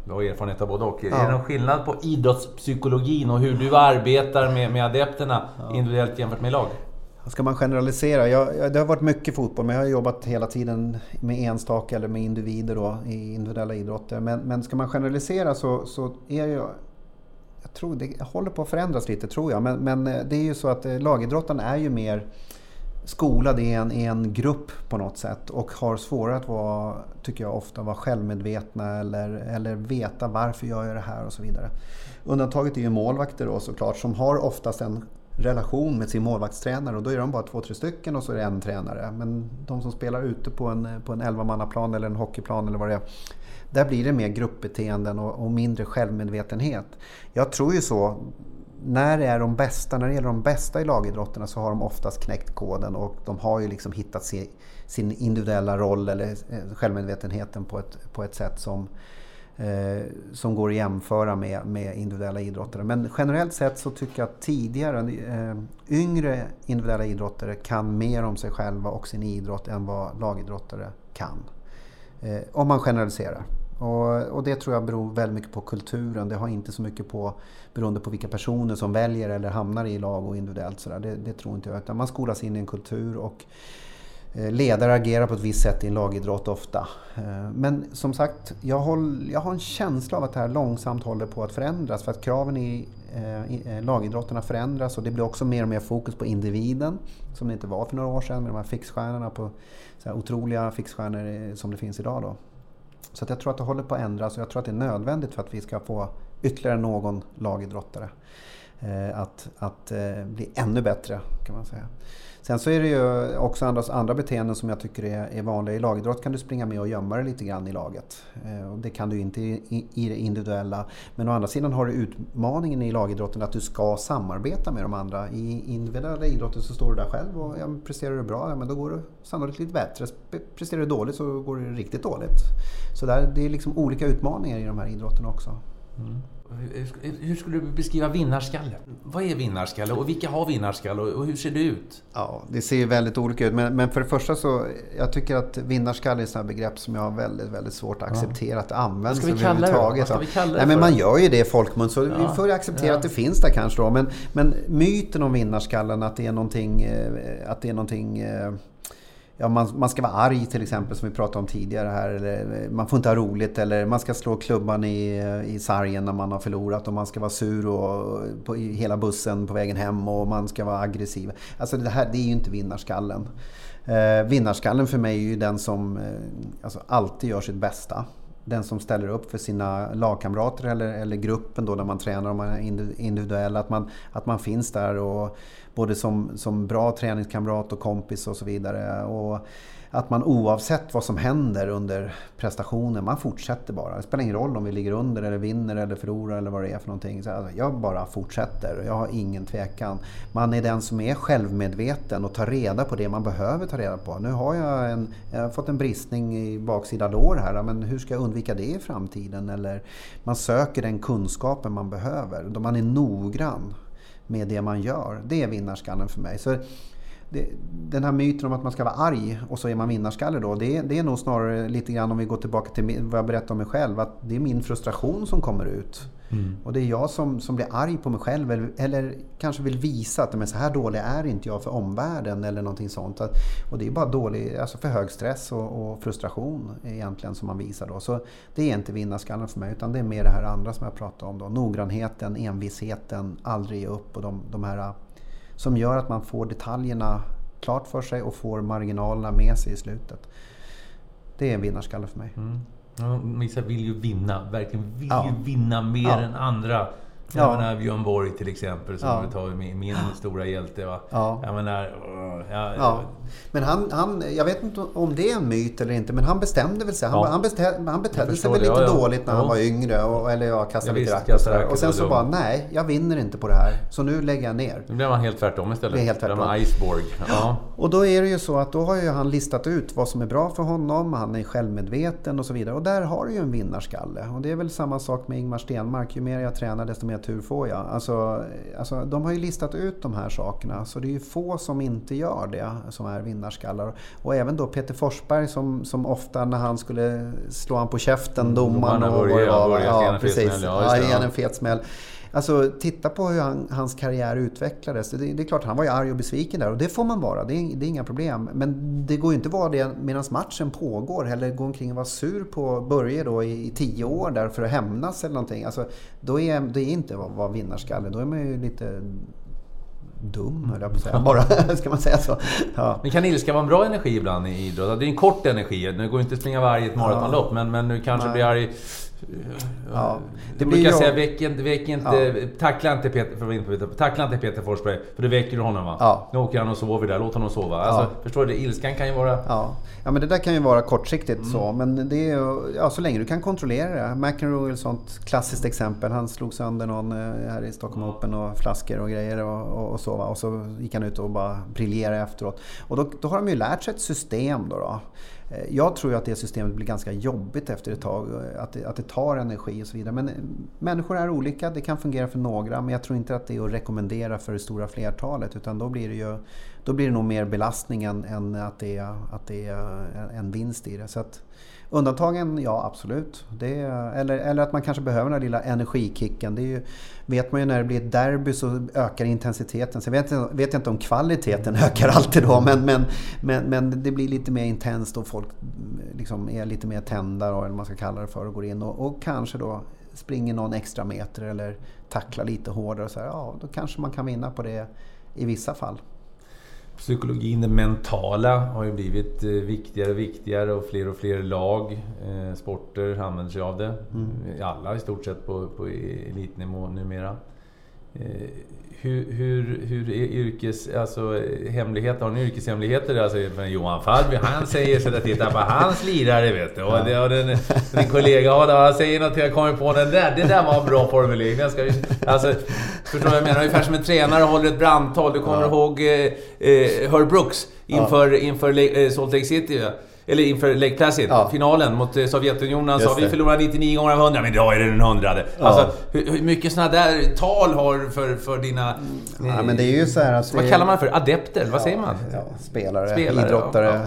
[SPEAKER 1] du har erfarenhet av både och. Ja. Är det någon skillnad på idrottspsykologin och hur du arbetar med, med adepterna ja. individuellt jämfört med lag?
[SPEAKER 2] Ska man generalisera? Jag, det har varit mycket fotboll men jag har jobbat hela tiden med enstaka eller med individer då, i individuella idrotter. Men, men ska man generalisera så, så är jag... Jag tror det håller på att förändras lite tror jag. Men, men eh, det är ju så att eh, lagidrotten är ju mer skolad i en, i en grupp på något sätt och har svårare att vara, tycker jag ofta, vara självmedvetna eller, eller veta varför gör jag det här och så vidare. Undantaget är ju målvakter då såklart som har oftast en relation med sin målvaktstränare och då är de bara två, tre stycken och så är det en tränare. Men de som spelar ute på en, på en 11 eller en hockeyplan eller vad det är. Där blir det mer gruppbeteenden och, och mindre självmedvetenhet. Jag tror ju så. När det är de bästa, när det gäller de bästa i lagidrotterna så har de oftast knäckt koden och de har ju liksom hittat sin, sin individuella roll eller eh, självmedvetenheten på ett, på ett sätt som eh, som går att jämföra med, med individuella idrottare. Men generellt sett så tycker jag att tidigare, eh, yngre individuella idrottare kan mer om sig själva och sin idrott än vad lagidrottare kan. Eh, om man generaliserar. Och, och, det tror jag beror väldigt mycket på kulturen. Det har inte så mycket på beroende på vilka personer som väljer eller hamnar i lag och individuellt. Så det, det, tror inte jag. Utan man skolas in i en kultur och eh, ledare agerar på ett visst sätt i en lagidrott ofta. Eh, men som sagt, jag, håll, jag har en känsla av att det här långsamt håller på att förändras för att kraven i, eh, i lagidrotterna förändras och det blir också mer och mer fokus på individen som det inte var för några år sedan med de här fixstjärnorna på så här otroliga fixstjärnor som det finns idag. Då. Så att jag tror att det håller på att ändras och jag tror att det är nödvändigt för att vi ska få ytterligare någon lagidrottare. Eh, att, att eh, bli ännu bättre kan man säga. Sen så är det ju också andra, andra beteenden som jag tycker är, är vanliga. I lagidrott kan du springa med och gömma dig lite grann i laget. Eh, och det kan du inte i, i det individuella. Men å andra sidan har du utmaningen i lagidrotten att du ska samarbeta med de andra. I individuella idrotten så står du där själv och ja, presterar du bra, ja, men då går du sannolikt lite bättre. Presterar du dåligt så går det riktigt dåligt. Så där, det är liksom olika utmaningar i de här idrotterna också. Mm.
[SPEAKER 1] Hur skulle du beskriva vinnarskalle? Vad är vinnarskalle och vilka har vinnarskalle och hur ser det ut?
[SPEAKER 2] Ja, det ser väldigt olika ut. Men, men för det första så, jag tycker att vinnarskalle är ett begrepp som jag har väldigt, väldigt svårt att acceptera att
[SPEAKER 1] vi kalla det? Vad ska vi kalla det
[SPEAKER 2] Nej, men man gör ju det i folkmun så ja. vi får acceptera ja. att det finns där kanske då. Men, men myten om vinnarskallen att det är någonting, eh, att det är någonting eh, ja, man, man ska vara arg till exempel som vi pratade om tidigare här. Eller, eh, man får inte ha roligt eller man ska slå klubban i, eh, i sargen när man har förlorat och man ska vara sur och, eh, på, i hela bussen på vägen hem och man ska vara aggressiv. Alltså det här det är ju inte vinnarskallen. Eh, vinnarskallen för mig är ju den som eh, alltså, alltid gör sitt bästa. Den som ställer upp för sina lagkamrater eller, eller gruppen då när man tränar, och man är individuell. Att man, att man finns där och både som, som bra träningskamrat och kompis och så vidare. Och att man oavsett vad som händer under prestationen, man fortsätter bara. Det spelar ingen roll om vi ligger under eller vinner eller förlorar eller vad det är för någonting. Så jag bara fortsätter. Jag har ingen tvekan. Man är den som är självmedveten och tar reda på det man behöver ta reda på. Nu har jag, en, jag har fått en bristning i baksida lår här, men hur ska jag undvika det i framtiden? Eller man söker den kunskapen man behöver. Då man är noggrann med det man gör. Det är vinnarskallen för mig. Så det, den här myten om att man ska vara arg och så är man vinnarskalle då. Det, det är nog snarare lite grann om vi går tillbaka till vad jag berättade om mig själv. Att det är min frustration som kommer ut. Mm. Och det är jag som, som blir arg på mig själv. Eller, eller kanske vill visa att men så här dålig är inte jag för omvärlden. Eller någonting sånt. Att, och det är bara dålig, alltså för hög stress och, och, frustration egentligen som man visar då. Så det är inte vinnarskallen för mig. Utan det är mer det här andra som jag pratade om då. Noggrannheten, envisheten, aldrig ge upp och de, de här som gör att man får detaljerna klart för sig och får marginalerna med sig i slutet. Det är en vinnarskalle för mig. Mm.
[SPEAKER 1] Ja, vissa vill ju vinna, verkligen vill ja. ju vinna mer ja. än andra. Ja. Jag menar Björn Borg till exempel, som ja. tar min, min stora hjälte. Va? Ja. Jag menar,
[SPEAKER 2] ja, ja. Men han, han, jag vet inte om det är en myt eller inte, men han bestämde väl sig. Han, ja. han, betedde, han betedde sig väl lite ja, dåligt när han var yngre. Och, eller ja, kastade lite rack och sådär. Och sen så bara, nej, jag vinner inte på det här. Så nu lägger jag ner.
[SPEAKER 1] Nu blev han helt tvärtom istället.
[SPEAKER 2] Det är helt tvärtom.
[SPEAKER 1] Det Iceborg. Ja.
[SPEAKER 2] Och då är det ju så att då har ju han listat ut vad som är bra för honom. Han är självmedveten och så vidare. Och där har du ju en vinnarskalle. Och det är väl samma sak med Ingmar Stenmark. Ju mer jag tränar desto mer tur får jag. Alltså, alltså, de har ju listat ut de här sakerna. Så det är ju få som inte gör det. Som är vinnarskallar. Och även då Peter Forsberg som, som ofta när han skulle slå han på käften, mm, domaren och
[SPEAKER 1] vad det var. Ja,
[SPEAKER 2] precis. Ja, ja, en fet smäll. Alltså titta på hur han, hans karriär utvecklades. Det, det, är klart, han var ju arg och besviken där och det får man vara. Det är, det är inga problem. Men det går ju inte att vara det medan matchen pågår. Eller gå omkring och vara sur på Börje då i, i tio år där för att hämnas eller någonting. Alltså, då är det är inte att vara vinnarskalle. Då är man ju lite dum, höll jag på att säga. Bara, ska man säga så?
[SPEAKER 1] Ja. Men kan ilska vara en bra energi ibland i idrott? Det är en kort energi. Det går inte att springa varje ett maratonlopp, men, men du kanske Nej. blir arg Ja, det blir jag... säga, väck inte, väck inte, ja. tackla inte Peter, för Peter, tackla inte Peter Forsberg, för då väcker du honom va? Ja. Nu åker han och sover där, låt honom sova. Alltså, ja. Förstår du? Ilskan kan ju vara...
[SPEAKER 2] Ja. ja, men det där kan ju vara kortsiktigt mm. så, men det är ja, så länge du kan kontrollera det. McEnroe är ett sånt klassiskt exempel. Han slog sönder någon eh, här i Stockholm Open och flaskor och grejer och, och, och så. Va? Och så gick han ut och bara briljerade efteråt. Och då, då har de ju lärt sig ett system då. då Eh, jag tror ju att det systemet blir ganska jobbigt efter ett tag, eh, att det, att det tar energi och så vidare. Men eh, människor är olika, det kan fungera för några men jag tror inte att det är att rekommendera för det stora flertalet utan då blir det ju då blir det nog mer belastning än, än att, det är, att det är en vinst i det. Så att, Undantagen, ja absolut. Det eller, eller att man kanske behöver den där lilla energikicken. Det är ju, vet man ju när det blir ett derby så ökar intensiteten. Sen vet jag, vet jag inte om kvaliteten ökar alltid då men, men, men, men det blir lite mer intensst och folk mm, liksom är lite mer tända eller vad man ska kalla det för och går in och, och kanske då springer någon extra meter eller tacklar lite hårdare. Och så här, ja, då kanske man kan vinna på det i vissa fall.
[SPEAKER 1] Psykologin, det mentala, har ju blivit eh, viktigare och viktigare och fler och fler lag, eh, sporter använder sig av det. Mm. Alla i stort sett på, på elitnivå numera. Eh, hur, hur, hur är yrkes... Alltså hemligheter? Har ni yrkeshemligheter? Alltså, Johan Falby, han säger så där, titta på hans lirare vet du. Och, det, och den, din kollega Adam, han säger något, jag kommer på den där. Det där var en bra formulering. Jag ska, alltså, förstår du vad jag menar? Ungefär som en tränare håller ett brandtal. Du kommer ja. ihåg eh, eh, Herb Brooks inför, ja. inför eh, Salt Lake City. Eller inför Lake Placid, ja. finalen mot eh, Sovjetunionen. Han sa vi förlorar 99 gånger av 100, men idag är det den hundrade. Ja. Alltså, hur, hur mycket sådana där tal har för, för dina...
[SPEAKER 2] Mm. Ja, men det är ju så här att...
[SPEAKER 1] Vad kallar man för? Adepter? Vad säger man?
[SPEAKER 2] spelare, spelare, idrottare.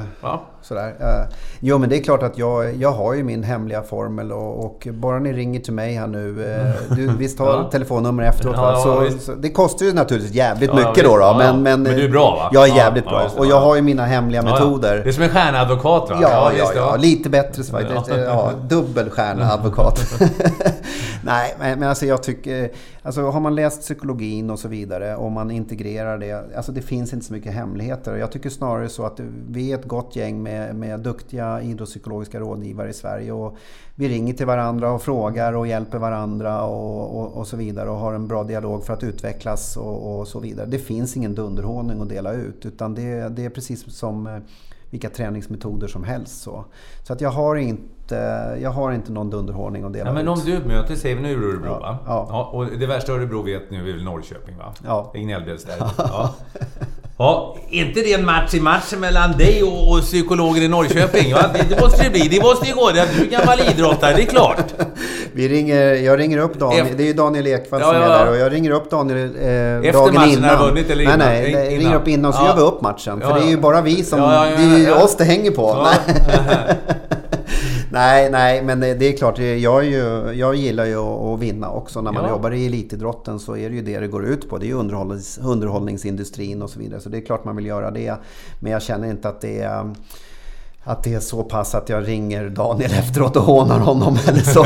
[SPEAKER 2] Sådär. Uh, jo, men det är klart att jag, jag har ju min hemliga formel och, och bara ni ringer till mig här nu. Uh, du, visst har ja. telefonnummer efteråt va? Så, så, det kostar ju naturligtvis jävligt mycket då. då men, men,
[SPEAKER 1] men, du är bra va?
[SPEAKER 2] Jag är jävligt bra. och jag har ju mina hemliga metoder.
[SPEAKER 1] Det är som en stjärnadvokat va?
[SPEAKER 2] Ja, ja, ja, lite bättre faktiskt. Ja, dubbel stjärnadvokat. Nej, men, men alltså jag tycker... Alltså har man läst psykologin och så vidare och man integrerar det. Alltså det finns inte så mycket hemligheter. Jag tycker snarare så att vi är ett gott gäng med, med duktiga idrottspsykologiska rådgivare i Sverige. Och vi ringer till varandra och frågar och hjälper varandra och, och, och så vidare. Och har en bra dialog för att utvecklas och, och så vidare. Det finns ingen dunderhonung att dela ut. Utan det, det är precis som vilka träningsmetoder som helst. Så, så att jag har inte, jag har inte någon dunderhårdning att dela
[SPEAKER 1] ja, Men om du möter, säger vi nu Örebro ja, va? Ja. ja. Och det värsta Örebro vet nu är väl Norrköping va? Ja. Gnällbälts där. Ja. Ja, inte det en match i matchen mellan dig och, och psykologen i Norrköping? Ja, det, det måste det bli. Det måste ju gå. Du är gammal idrottare, det är klart.
[SPEAKER 2] Vi ringer, jag ringer upp Daniel. Det är ju Daniel Ekvall ja, som är där. Och jag ringer upp Daniel eh,
[SPEAKER 1] Efter dagen matchen innan. Efter vunnit eller innan?
[SPEAKER 2] Nej, nej. Jag ringer upp innan så gör vi upp matchen. För det är ju bara vi som... Det är ju oss det hänger på. nej, nej, men det, det, är klart. Jag, är ju, jag gillar ju att vinna också. När man ja. jobbar i elitidrotten så är det ju det det går ut på. Det är ju underhållnings, underhållningsindustrin och så vidare. Så det är klart man vill göra det. Men jag känner inte att det är att det är så pass att jag ringer Daniel efteråt och hånar honom eller så.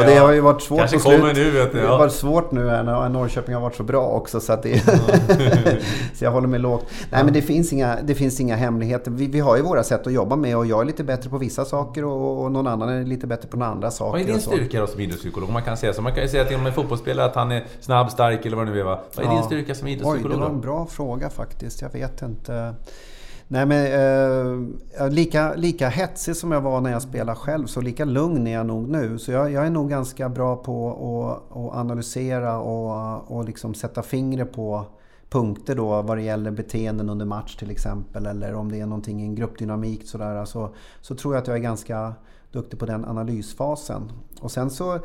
[SPEAKER 2] och det har ju varit svårt
[SPEAKER 1] Kanske på slut. Nu, vet
[SPEAKER 2] du, ja. Det har varit svårt nu när Norrköping har varit så bra också. Så, att det så jag håller mig lågt. Nej men det finns inga, det finns inga hemligheter. Vi, vi har ju våra sätt att jobba med och jag är lite bättre på vissa saker och, och någon annan är lite bättre på några andra saker.
[SPEAKER 1] Vad är din styrka då som idrottspsykolog? Man kan säga så. Man kan ju säga till en fotbollsspelare att han är snabb, stark eller vad det nu är. Va? Vad är ja. din styrka som idrottspsykolog?
[SPEAKER 2] Oj, det var en bra fråga faktiskt. Jag vet inte. Nej, men, eh, lika, lika hetsig som jag var när jag spelade själv, så lika lugn är jag nog nu. Så jag, jag är nog ganska bra på att, att analysera och, och liksom sätta fingret på punkter då vad det gäller beteenden under match till exempel. Eller om det är någonting i en gruppdynamik sådär. Så, så tror jag att jag är ganska duktig på den analysfasen. Och sen så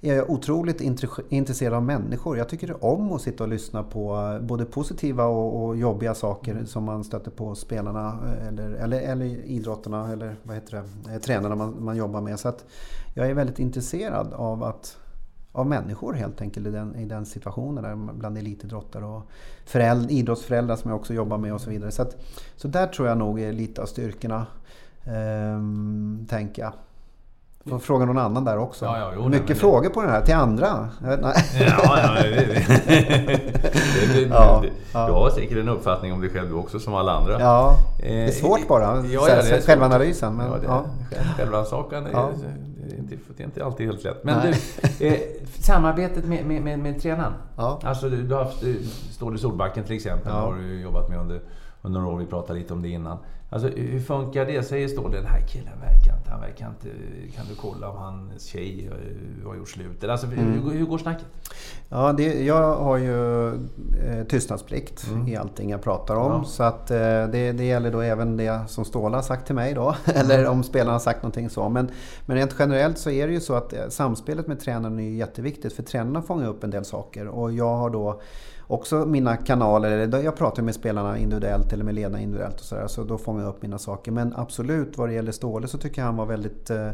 [SPEAKER 2] är jag otroligt intresserad av människor. Jag tycker om att sitta och lyssna på eh, både positiva och, och jobbiga saker som man stöter på spelarna eh, eller, eller, eller idrottarna eller vad heter det, eh, tränarna man, man jobbar med. Så att jag är väldigt intresserad av att av människor helt enkelt i den, i den situationen där, bland elitidrottare och föräldrar, idrottsföräldrar som jag också jobbar med och så vidare. Så, att, så där tror jag nog är lite av styrkorna, ehm, tänker jag. Får fråga någon annan där också.
[SPEAKER 1] Ja, ja, jo,
[SPEAKER 2] Mycket
[SPEAKER 1] men-
[SPEAKER 2] frågor på den här, till andra. Nej.
[SPEAKER 1] Ja, ja, det, det, det, det,
[SPEAKER 2] Ja,
[SPEAKER 1] du,
[SPEAKER 2] ja.
[SPEAKER 1] du har säkert en uppfattning om dig själv också som alla andra.
[SPEAKER 2] Ja,
[SPEAKER 1] Eh,
[SPEAKER 2] det är svårt bara.
[SPEAKER 1] Ja, ja, det är
[SPEAKER 2] självanalysen. Men,
[SPEAKER 1] ja, det,
[SPEAKER 2] ja.
[SPEAKER 1] själv- Självrannsakan
[SPEAKER 2] Ja.
[SPEAKER 1] det är, inte, det alltid helt lätt. Men
[SPEAKER 2] Nej.
[SPEAKER 1] du, eh, samarbetet med, med, med, med tränaren.
[SPEAKER 2] Ja.
[SPEAKER 1] Alltså, du, du har haft eh, Ståle Solbacken till exempel. Har du jobbat med under, under några år. Vi pratade lite om det innan. Alltså, hur funkar det? Säger Ståle, den här killen verkar inte, han verkar inte... Kan du kolla om hans tjej eh, har gjort slut? Alltså,
[SPEAKER 2] Mm.
[SPEAKER 1] hur, hur går snacket?
[SPEAKER 2] Ja, det, jag har ju eh, tystnadsplikt i allting jag pratar om.
[SPEAKER 1] Mm. Ja.
[SPEAKER 2] Så att eh, det, det gäller då även det som Ståle har sagt till mig då. Eller om spelarna har sagt någonting så. Men, men rent generellt så är det ju så att eh, samspelet med tränaren är jätteviktigt. För tränarna fångar upp en del saker. Och jag har då också mina kanaler, eller jag pratar med spelarna individuellt eller med ledarna individuellt och sådär. Så då fångar jag upp mina saker. Men absolut vad det gäller Ståle så tycker jag han var väldigt eh,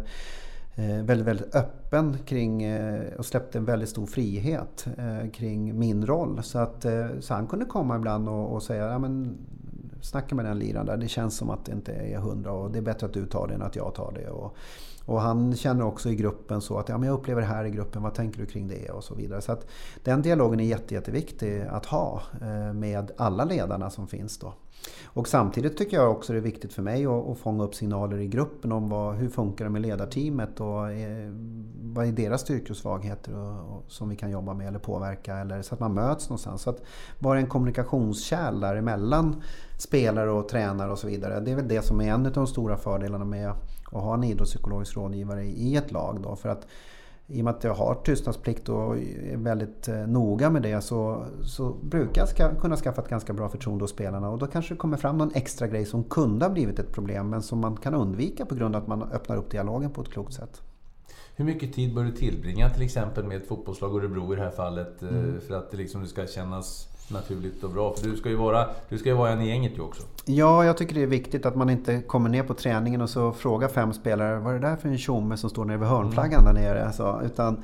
[SPEAKER 2] eh, väldigt, väldigt öppen kring eh, och släppte en väldigt stor frihet kring min roll. Så, att, så han kunde komma ibland och, och säga ja, men, snacka med den liraren där. Det känns som att det inte är hundra och det är bättre att du tar det än att jag tar det. Och, och han känner också i gruppen så att ja, men jag upplever det här i gruppen, vad tänker du kring det? Och så vidare. Så att den dialogen är jätte, jätteviktig att ha eh, med alla ledarna som finns då. Och samtidigt tycker jag också det är viktigt för mig att, att fånga upp signaler i gruppen om vad, hur funkar det med ledarteamet och är, vad är deras styrkor och svagheter och, och, som vi kan jobba med eller påverka. Eller, så att man möts någonstans. Så att vara en kommunikationskärl däremellan spelare och tränare och så vidare. Det är väl det som är en av de stora fördelarna med att ha en idrottspsykologisk rådgivare i ett lag. Då, för att i och med att jag har tystnadsplikt och är väldigt eh, noga med det så, så brukar jag ska, kunna skaffa ett ganska bra förtroende hos spelarna. Och då kanske det kommer fram någon extra grej som kunde ha blivit ett problem men som man kan undvika på grund av att man öppnar upp dialogen på ett klokt sätt.
[SPEAKER 1] Hur mycket tid bör du tillbringa till exempel med ett fotbollslag Örebro i det här fallet eh,
[SPEAKER 2] Mm.
[SPEAKER 1] för att det liksom ska kännas naturligt och bra? För du ska ju vara, du ska ju vara en i gänget ju också.
[SPEAKER 2] Ja, jag tycker det är viktigt att man inte kommer ner på träningen och så frågar fem spelare vad är det där för en tjomme som står nere vid hörnflaggan där nere? Så, utan,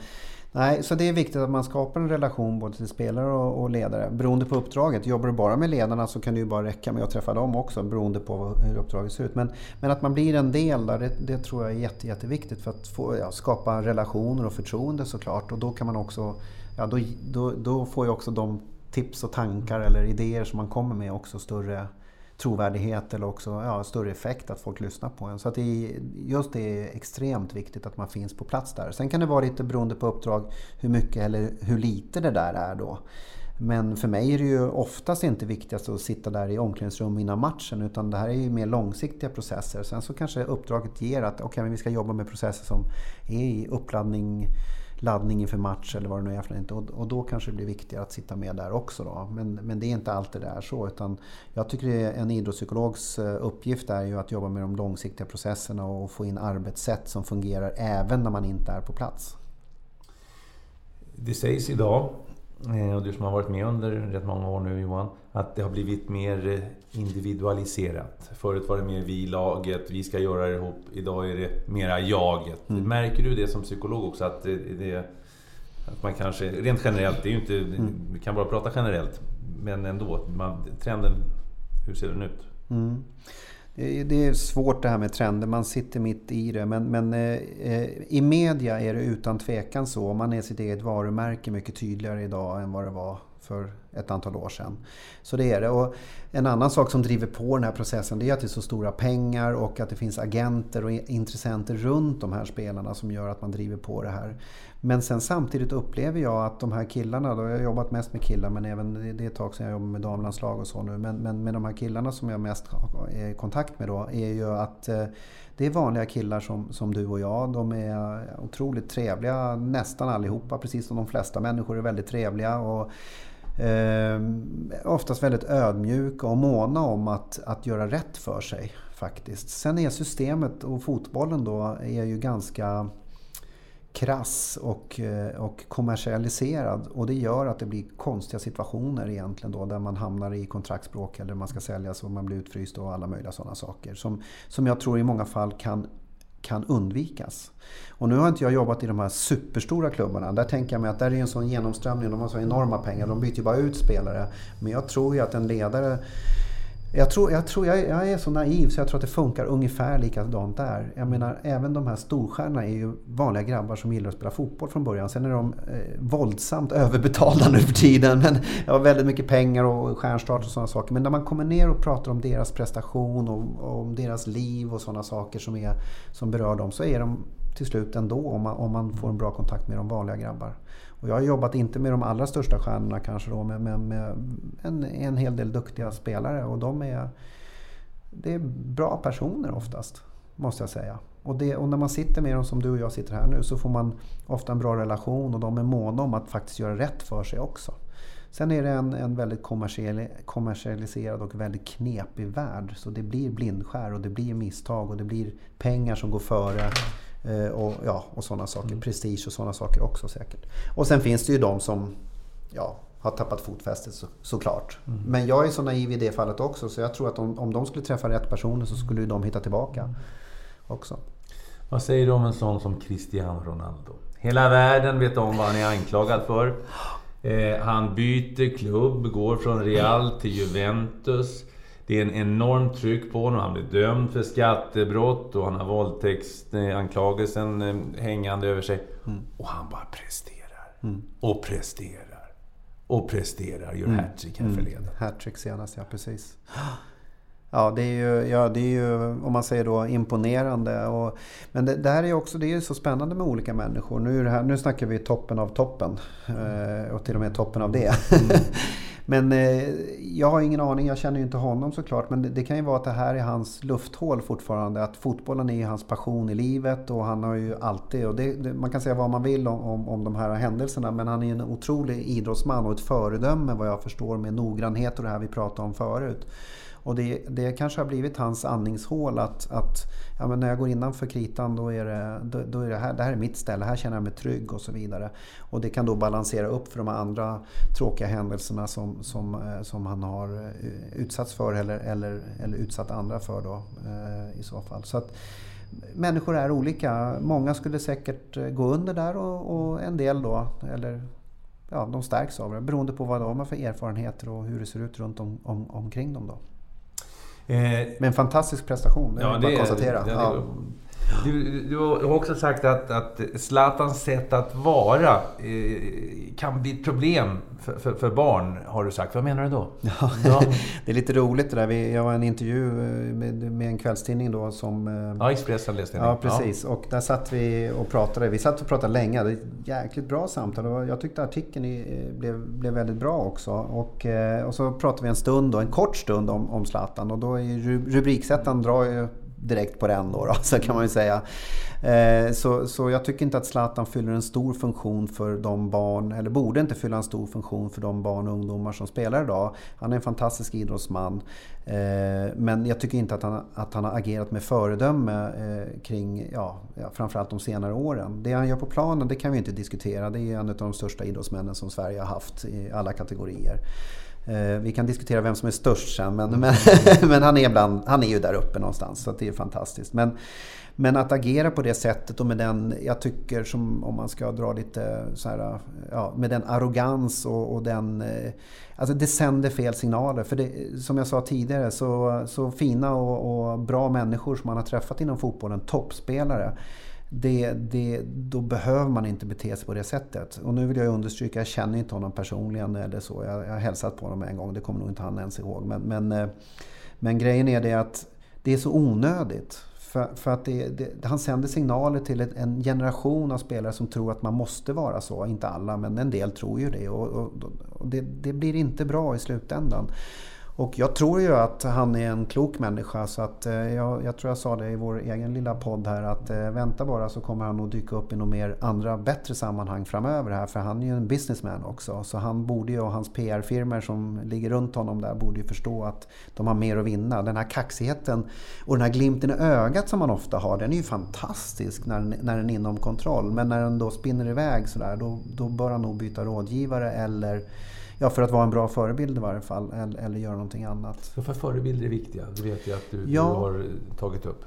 [SPEAKER 2] nej, så det är viktigt att man skapar en relation både till spelare och, och ledare. Beroende på uppdraget. Jobbar du bara med ledarna så kan det ju bara räcka med att träffa dem också beroende på hur uppdraget ser ut. Men, men att man blir en del där, det, det tror jag är jätte, jätteviktigt för att få, ja, skapa relationer och förtroende såklart. Och då kan man också, ja, då, då, då får ju också de tips och tankar eller idéer som man kommer med också större trovärdighet eller också ja, större effekt att folk lyssnar på en. Så att det är, just det är extremt viktigt att man finns på plats där. Sen kan det vara lite beroende på uppdrag hur mycket eller hur lite det där är då. Men för mig är det ju oftast inte viktigast att sitta där i omklädningsrum innan matchen utan det här är ju mer långsiktiga processer. Sen så kanske uppdraget ger att okay, men vi ska jobba med processer som är i uppladdning laddning inför match eller vad det nu är för inte. Och, och då kanske det blir viktigare att sitta med där också. Då. Men, men det är inte alltid det är så. Utan jag tycker att en idrottspsykologs eh, uppgift är ju att jobba med de långsiktiga processerna och få in arbetssätt som fungerar även när man inte är på plats.
[SPEAKER 1] Det sägs idag, eh, och du som har varit med under rätt många år nu Johan, att det har blivit mer eh, individualiserat. Förut var det mer vi laget, vi ska göra det ihop. Idag är det mera jaget.
[SPEAKER 2] Mm.
[SPEAKER 1] Märker du det som psykolog också? Att det, att man kanske, rent generellt, det är ju inte,
[SPEAKER 2] Mm.
[SPEAKER 1] vi kan bara prata generellt. Men ändå, man, trenden, hur ser den ut?
[SPEAKER 2] Mm. Det är- Det är svårt det här med trender, man sitter mitt i det. Men, men eh, i media är det utan tvekan så. Man är sitt eget varumärke mycket tydligare idag än vad det var för ett antal år sedan. Så det är det. Och en annan sak som driver på den här processen det är att det är så stora pengar och att det finns agenter och intressenter runt de här spelarna som gör att man driver på det här. Men sen samtidigt upplever jag att de här killarna, då, jag har jobbat mest med killar men även det är ett tag sedan jag jobbade med damlandslag och så nu. Men, men med de här killarna som jag mest är i eh, kontakt med då är ju att eh, det är vanliga killar som, som du och jag. De är otroligt trevliga nästan allihopa, precis som de flesta människor är väldigt trevliga. Och, eh, oftast väldigt ödmjuka och måna om att, att göra rätt för sig faktiskt. Sen är systemet och fotbollen då är ju ganska krass och, eh, och kommersialiserad. Och det gör att det blir konstiga situationer egentligen då där man hamnar i kontraktsbråk eller man ska säljas och man blir utfryst och alla möjliga sådana saker. Som, som jag tror i många fall kan kan undvikas. Och nu har inte jag jobbat i de här superstora klubbarna. Där tänker jag mig att där är en sån genomströmning, de har så enorma pengar, de byter ju bara ut spelare. Men jag tror ju att en ledare jag, tror, jag, tror jag, jag, är så naiv så jag tror att det funkar ungefär likadant där. Jag menar, även de här storstjärnorna är ju vanliga grabbar som gillar att spela fotboll från början. Sen är de eh, våldsamt överbetalda nu för tiden. Men jag har väldigt mycket pengar och stjärnstart och sådana saker. Men när man kommer ner och pratar om deras prestation och, och om deras liv och sådana saker som, är, som berör dem så är de till slut ändå om man, om man får en bra kontakt med de vanliga grabbar. Och jag har jobbat, inte med de allra största stjärnorna kanske då, men med, med en, en hel del duktiga spelare. Och de är, det är bra personer oftast, måste jag säga. Och, det, och, när man sitter med dem som du och jag sitter här nu så får man ofta en bra relation och de är måna om att faktiskt göra rätt för sig också. Sen är det en, en väldigt kommersialiserad och väldigt knepig värld. Så det blir blindskär och det blir misstag och det blir pengar som går före och, ja, och sådana saker. Mm. Prestige och sådana saker också säkert. Och sen finns det ju de som ja, har tappat fotfästet så, såklart. Mm. Men jag är så naiv i det fallet också så jag tror att om, om de skulle träffa rätt personer så skulle de hitta tillbaka också.
[SPEAKER 1] Vad säger du om en sån som Cristiano Ronaldo? Hela världen vet om vad han är anklagad för. Eh, han byter klubb, går från Real till Juventus. Det är en enormt tryck på honom. Han blir dömd för skattebrott och han har våldtäktsanklagelsen eh, hängande över sig. Mm. Och han bara presterar. Mm. Och presterar. Och presterar. Gör mm. hattrick här mm. förleden.
[SPEAKER 2] Hattrick senast, ja precis. Ja, det är ju, ja, det är ju om man säger då imponerande. Och, men det, det här är också det är så spännande med olika människor. Nu, här, nu snackar vi toppen av toppen. Eh, och till och med toppen av det. Men eh, jag har ingen aning, jag känner ju inte honom såklart. Men det, det, kan ju vara att det här är hans lufthål fortfarande. Att fotbollen är hans passion i livet och han har ju alltid, och det, det, man kan säga vad man vill om, om, om de här händelserna. Men han är en otrolig idrottsman och ett föredöme vad jag förstår med noggrannhet och det här vi pratade om förut. Och det, det kanske har blivit hans andningshål att, att ja, men när jag går innanför kritan då är, det, då, då, är det här, det här är mitt ställe, här känner jag mig trygg och så vidare. Och det kan då balansera upp för de andra tråkiga händelserna som, som, eh, som han har eh, utsatts för eller, eller, eller utsatt andra för då eh, i så fall. Så att, människor är olika. Många skulle säkert gå under där och, och en del då, eller ja, de stärks av det beroende på vad de har för erfarenheter och hur det ser ut runt om, om, omkring dem. Då. Eh, Men en fantastisk prestation, det ja, är bara att konstatera. Ja.
[SPEAKER 1] Du, du, har också sagt att, att Zlatans sätt att vara eh, kan bli ett problem för, för, för, barn, har du sagt. Vad menar du då?
[SPEAKER 2] Ja, ja. det är lite roligt det där. Vi, jag var i en intervju eh, med, med, en kvällstidning då som... Eh,
[SPEAKER 1] ja, Expressen läste
[SPEAKER 2] jag. Ja, precis. Ja. Och där satt vi och pratade. Vi satt och pratade länge. Det var ett jäkligt bra samtal. Jag tyckte artikeln blev, blev väldigt bra också. Och, eh, och så pratade vi en stund, då, en kort stund om, om Zlatan. Och då är rubriksättaren drar ju direkt på den då, då så kan man ju säga. Eh, så, så jag tycker inte att Zlatan fyller en stor funktion för de barn, eller borde inte fylla en stor funktion för de barn och ungdomar som spelar idag. Han är en fantastisk idrottsman. Eh, men jag tycker inte att han, att han har agerat med föredöme eh, kring, ja, framförallt de senare åren. Det han gör på planen, det kan vi inte diskutera. Det är en av de största idrottsmännen som Sverige har haft i alla kategorier. Eh, vi kan diskutera vem som är störst sen, men, men, men, han, är bland, han är ju där uppe någonstans. Så det är fantastiskt. Men, men att agera på det sättet och med den, jag tycker som om man ska dra lite så här, ja, med den arrogans och, och den... Eh, alltså det sänder fel signaler. För det, som jag sa tidigare, så, så fina och, och bra människor som man har träffat inom fotbollen, toppspelare det, det, då behöver man inte bete sig på det sättet. Och nu vill jag understryka, jag känner inte honom personligen eller så. Jag, jag har hälsat på honom en gång, det kommer nog inte han ens ihåg. Men, men, eh, men grejen är det att det är så onödigt. För, för att det, det, han sänder signaler till ett, en generation av spelare som tror att man måste vara så. Inte alla, men en del tror ju det. Och, och, och det, det, blir inte bra i slutändan. Och jag tror ju att han är en klok människa så att eh, jag, jag tror jag sa det i vår egen lilla podd här att eh, vänta bara så kommer han nog dyka upp i några mer andra bättre sammanhang framöver här för han är ju en businessman också. Så han borde ju och hans PR-firmor som ligger runt honom där borde ju förstå att de har mer att vinna. Den här kaxigheten och den här glimten i ögat som man ofta har den är ju fantastisk när, när den är inom kontroll. Men när den då spinner iväg sådär då, då bör han nog byta rådgivare eller Ja, för att vara en bra förebild i varje fall. Eller, eller göra någonting annat.
[SPEAKER 1] Så för förebilder är viktiga. Det vet jag att du, ja, du har tagit upp.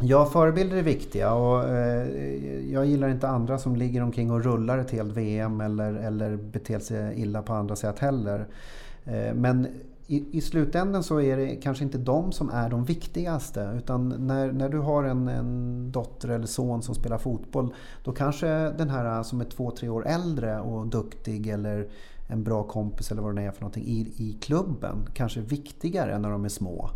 [SPEAKER 2] Ja, förebilder är viktiga och eh, jag gillar inte andra som ligger omkring och rullar ett helt VM eller, eller beter sig illa på andra sätt heller. Eh, men i, i slutändan så är det kanske inte de som är de viktigaste. Utan när, när du har en, en dotter eller son som spelar fotboll. Då kanske den här som är två, tre år äldre och duktig eller en bra kompis eller vad det är för någonting i, i klubben kanske viktigare än när de är små.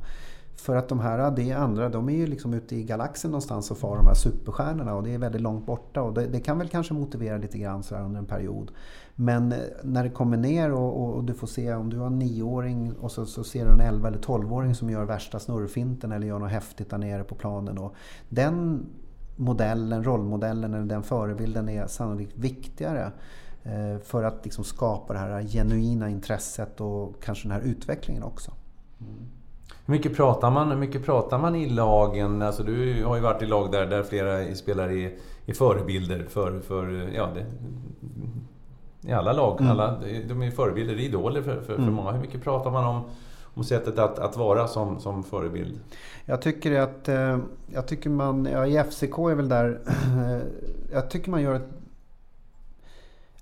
[SPEAKER 2] För att de här, det andra, de är ju liksom ute i galaxen någonstans och far de här superstjärnorna och det är väldigt långt borta och det, det kan väl kanske motivera lite grann så under en period. Men eh, när det kommer ner och, och, och, du får se om du har en nioåring och så, så ser du en 11 eller 12-åring som gör värsta snurrfinten eller gör något häftigt där nere på planen. Och den modellen, rollmodellen eller den förebilden är sannolikt viktigare för att liksom skapa det här genuina intresset och kanske den här utvecklingen också. Mm.
[SPEAKER 1] Hur mycket pratar man, hur mycket pratar man i lagen? Alltså du har ju varit i lag där, där flera spelare är, är förebilder för, för ja, det, i alla lag. Mm. Alla, de är förebilder, idoler för, för, mm. för många. Hur mycket pratar man om, om sättet att, att vara som, som förebild?
[SPEAKER 2] Jag tycker att eh, jag tycker man, ja, i FCK är väl där, jag tycker man gör ett,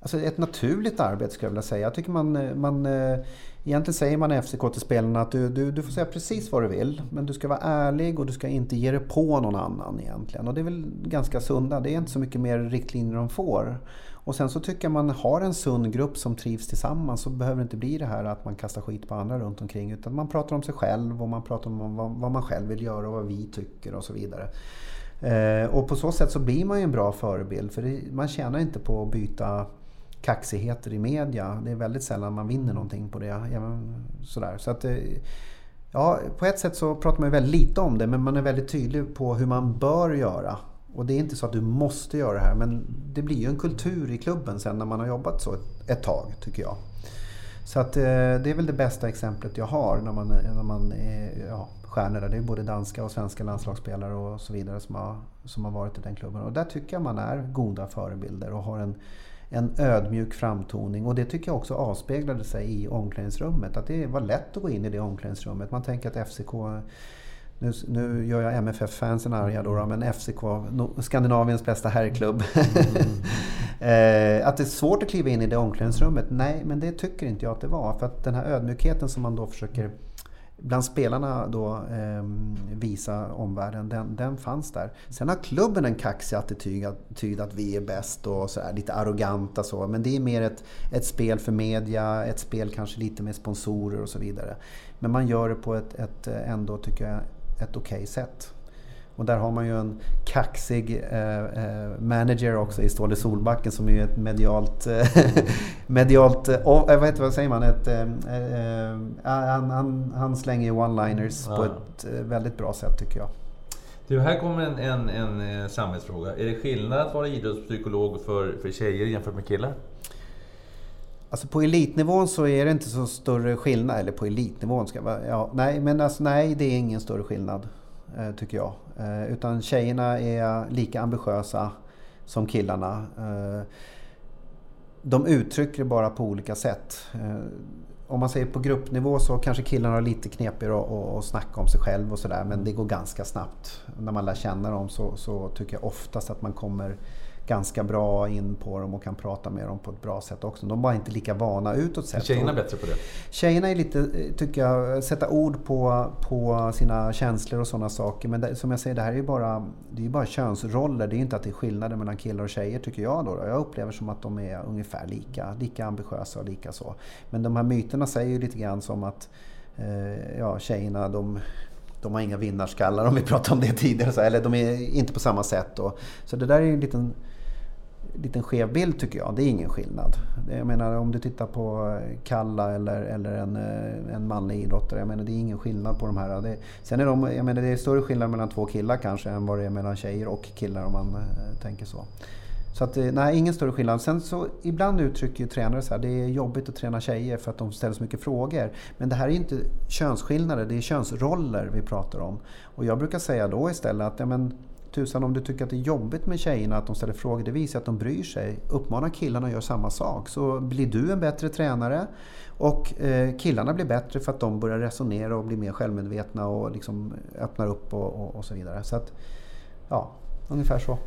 [SPEAKER 2] alltså ett naturligt arbete skulle jag vilja säga. Jag tycker man, eh, man eh, Egentligen säger man i FCK till spelarna att du, du, du får säga precis vad du vill. Men du ska vara ärlig och du ska inte ge dig på någon annan egentligen. Och det är väl ganska sunda. Det är inte så mycket mer riktlinjer de får. Och sen så tycker jag man har en sund grupp som trivs tillsammans så behöver det inte bli det här att man kastar skit på andra runt omkring. Utan man pratar om sig själv och man pratar om vad, vad man själv vill göra och vad vi tycker och så vidare. Eh, och på så sätt så blir man ju en bra förebild för det, man tjänar inte på att byta kaxigheter i media. Det är väldigt sällan man vinner någonting på det. Sådär. Så att, eh, ja, på ett sätt så pratar man väldigt lite om det men man är väldigt tydlig på hur man bör göra. Och det är inte så att du måste göra det här men det blir ju en kultur i klubben sen när man har jobbat så ett, ett tag tycker jag. Så att, eh, det är väl det bästa exemplet jag har när man, eh, när man är ja, stjärnor. Det är både danska och svenska landslagsspelare och så vidare som har, som har varit i den klubben. Och där tycker jag man är goda förebilder och har en, en ödmjuk framtoning. Och det tycker jag också avspeglade sig i omklädningsrummet. Att det var lätt att gå in i det omklädningsrummet. Man tänker att FCK nu, nu gör jag MFF-fansen arga då, men FCK, Skandinaviens bästa herrklubb. Mm. att det är svårt att kliva in i det omklädningsrummet? Nej, men det tycker inte jag att det var. För att den här ödmjukheten som man då försöker bland spelarna då eh, visa omvärlden, den, den fanns där. Sen har klubben en kaxig attityd, att, att vi är bäst och så här, lite arroganta så. Men det är mer ett, ett spel för media, ett spel kanske lite med sponsorer och så vidare. Men man gör det på ett, ett ändå, tycker jag, ett okej okay sätt. Och där har man ju en kaxig eh, eh, manager också i Ståle Solbacken som är ett medialt... Eh, medialt oh, vad, heter, vad säger man? Ett, han, han, han, slänger one-liners ja. på ett väldigt bra sätt tycker jag.
[SPEAKER 1] Du, här kommer en, en, en samhällsfråga. Är det skillnad att vara idrottspsykolog för, för tjejer jämfört med killar?
[SPEAKER 2] Alltså på elitnivån så är det inte så större skillnad. Eller på elitnivån ska jag ja, Nej, men alltså, nej, det är ingen större skillnad. Tycker jag. Eh, utan tjejerna är lika ambitiösa som killarna. Eh, de uttrycker det bara på olika sätt. Om man säger på gruppnivå så kanske killarna har lite knepigare att, att snacka om sig själv och sådär. Men det går ganska snabbt. När man lär känna dem så, så tycker jag oftast att man kommer ganska bra in på dem och kan prata med dem på ett bra sätt också. De är bara inte lika vana utåt sett. Är
[SPEAKER 1] tjejerna bättre på det?
[SPEAKER 2] Tjejerna är lite, tycker jag, sätta ord på, på sina känslor och sådana saker. Men det, som jag säger, det här är ju bara, det är bara könsroller. Det är inte att det är skillnader mellan killar och tjejer tycker jag. Då. Jag upplever som att de är ungefär lika, lika ambitiösa och lika så. Men de här myterna säger ju lite grann som att eh, ja, tjejerna de de har inga vinnarskallar om vi pratade om det tidigare. Eller de är inte på samma sätt. Då. Så det där är en liten liten skev bild tycker jag. Det är ingen skillnad. Jag menar om du tittar på eh, Kalla eller, eller en, eh, en manlig idrottare. Jag menar det är ingen skillnad på de här. Det, sen är de, jag menar det är större skillnad mellan två killar kanske än vad det är mellan tjejer och killar om man eh, tänker så. Så att, nej, ingen större skillnad. Sen så ibland uttrycker ju tränare så här, det är jobbigt att träna tjejer för att de ställer så mycket frågor. Men det här är inte könsskillnader, det är könsroller vi pratar om. Och jag brukar säga då istället att ja, men, tusan om du tycker att det är jobbigt med tjejerna att de ställer frågor, det visar att de bryr sig. Uppmana killarna att göra samma sak så blir du en bättre tränare och eh, killarna blir bättre för att de börjar resonera och blir mer självmedvetna och liksom öppnar upp och, och, och så vidare. Så att, ja, ungefär så.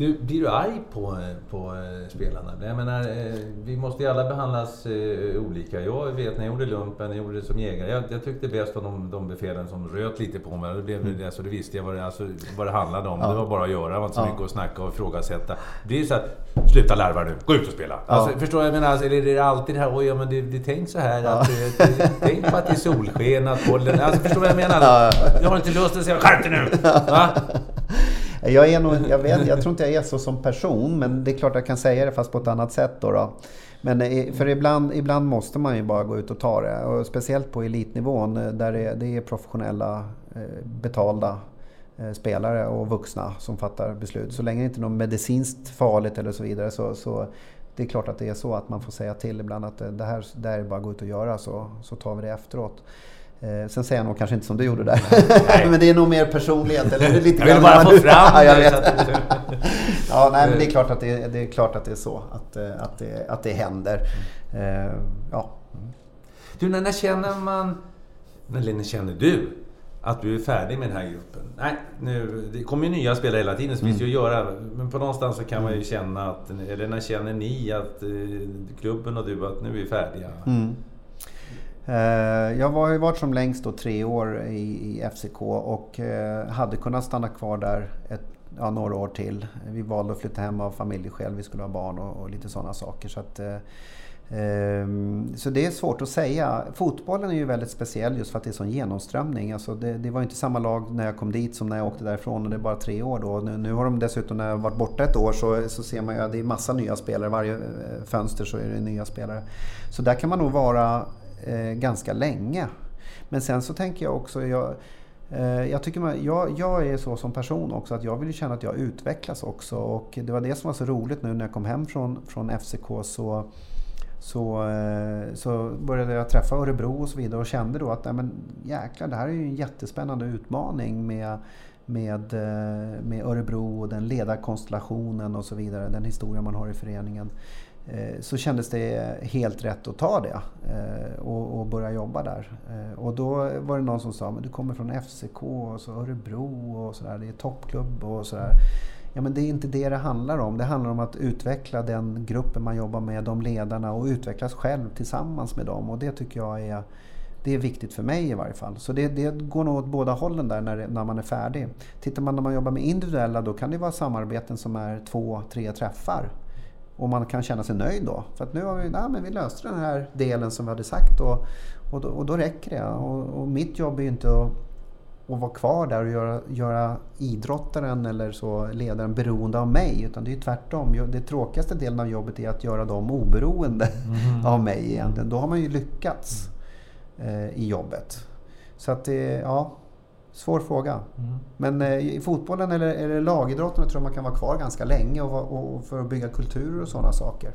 [SPEAKER 1] Du, blir du arg på, på eh, spelarna? Jag menar, eh, vi måste ju alla behandlas eh, olika. Jag vet när jag gjorde lumpen, jag gjorde det som jägare. Jag, jag tyckte bäst om de, de befälen som röt lite på mig. Det blev mm. det, så det visste jag vad det, alltså, vad det handlade om. Ja. Det var bara att göra, det var inte så ja. mycket att snacka och ifrågasätta. Det blir så att, sluta larva nu, gå ut och spela. Ja. Alltså, förstår jag? Menar, alltså, är det alltid det här, oj, ja, men det, det tänk så här att, ja. det, tänk på att det är solsken, att bollen... Alltså, förstår du vad jag menar? Ja. Jag har inte lust att säga, skärp dig nu! Va?
[SPEAKER 2] Jag, är nog, jag, vet, jag tror inte jag är så som person, men det är klart jag kan säga det fast på ett annat sätt. Då, då. Men eh, för ibland, ibland måste man ju bara gå ut och ta det. Och speciellt på elitnivån eh, där det, det är professionella, eh, betalda spelare och vuxna som fattar beslut. Så länge det inte är något medicinskt farligt eller så vidare så, så det är klart att det är så att man får säga till ibland att det här, det här är bara att gå ut och göra så, så tar vi det efteråt. Eh, sen säger jag nog kanske inte som du gjorde där. men det är nog mer personlighet. Eller lite
[SPEAKER 1] jag vill bara få fram
[SPEAKER 2] det. jag vet. ja, nej, men det är klart att det, det, är, klart att det är så. Att, eh, att, det, att det händer. Eh, ja.
[SPEAKER 1] Du, när känner man... Eller när känner du att du är färdig med den här gruppen? Nej, nu, det kommer ju nya spelare hela tiden så mm. finns ju att göra. Men på någonstans så kan man ju känna att... Eller när känner ni att klubben och du att nu är vi färdiga? Mm.
[SPEAKER 2] Eh, jag har ju varit som längst då tre år i, FCK och eh, hade kunnat stanna kvar där ett, ja, några år till. Vi valde att flytta hem av familjeskäl, vi skulle ha barn och, och lite sådana saker. Så, att, eh, ehm, så det är svårt att säga. Fotbollen är ju väldigt speciell just för att det är sån genomströmning. Alltså det, det var inte samma lag när jag kom dit som när jag åkte därifrån och det är bara tre år då. Nu, nu har de dessutom, när jag varit borta ett år, så, så ser man ju att det är massa nya spelare. Varje eh, fönster så är det nya spelare. Så där kan man nog vara eh, ganska länge. Men sen så tänker jag också, jag, eh, jag, tycker man, jag, jag, är så som person också att jag vill känna att jag utvecklas också. Och det var det som var så roligt nu när jag kom hem från, från FCK. så så, eh, så började jag träffa Örebro och så vidare och kände då att nej men, jäklar, det här är ju en jättespännande utmaning med, med, eh, med Örebro och den ledarkonstellationen och så vidare, den historia man har i föreningen. Eh, så kändes det helt rätt att ta det eh, och, börja jobba där. Eh, och då var det någon som sa, men du kommer från FCK och så Örebro och sådär, det är toppklubb och sådär. Ja men det är inte det det handlar om. Det handlar om att utveckla den gruppen man jobbar med, de ledarna och utvecklas själv tillsammans med dem. Och det tycker jag är, det är viktigt för mig i varje fall. Så det, det går nog åt båda hållen där när, när man är färdig. Tittar man när man jobbar med individuella då kan det vara samarbeten som är två, tre träffar. Och man kan känna sig nöjd då. För att nu har vi, nej, men vi löste den här delen som vi hade sagt och, och, då, och då räcker det. Och, och, mitt jobb är ju inte att, att vara kvar där och göra, göra idrottaren eller så ledaren beroende av mig. Utan det är ju tvärtom. Det tråkigaste delen av jobbet är att göra dem oberoende mm. av mig egentligen. Då har man ju lyckats eh, i jobbet. Så att det, ja, Svår fråga. Mm. Men eh, i fotbollen eller, eller lagidrotten tror jag man kan vara kvar ganska länge och, och för att bygga kulturer och sådana saker.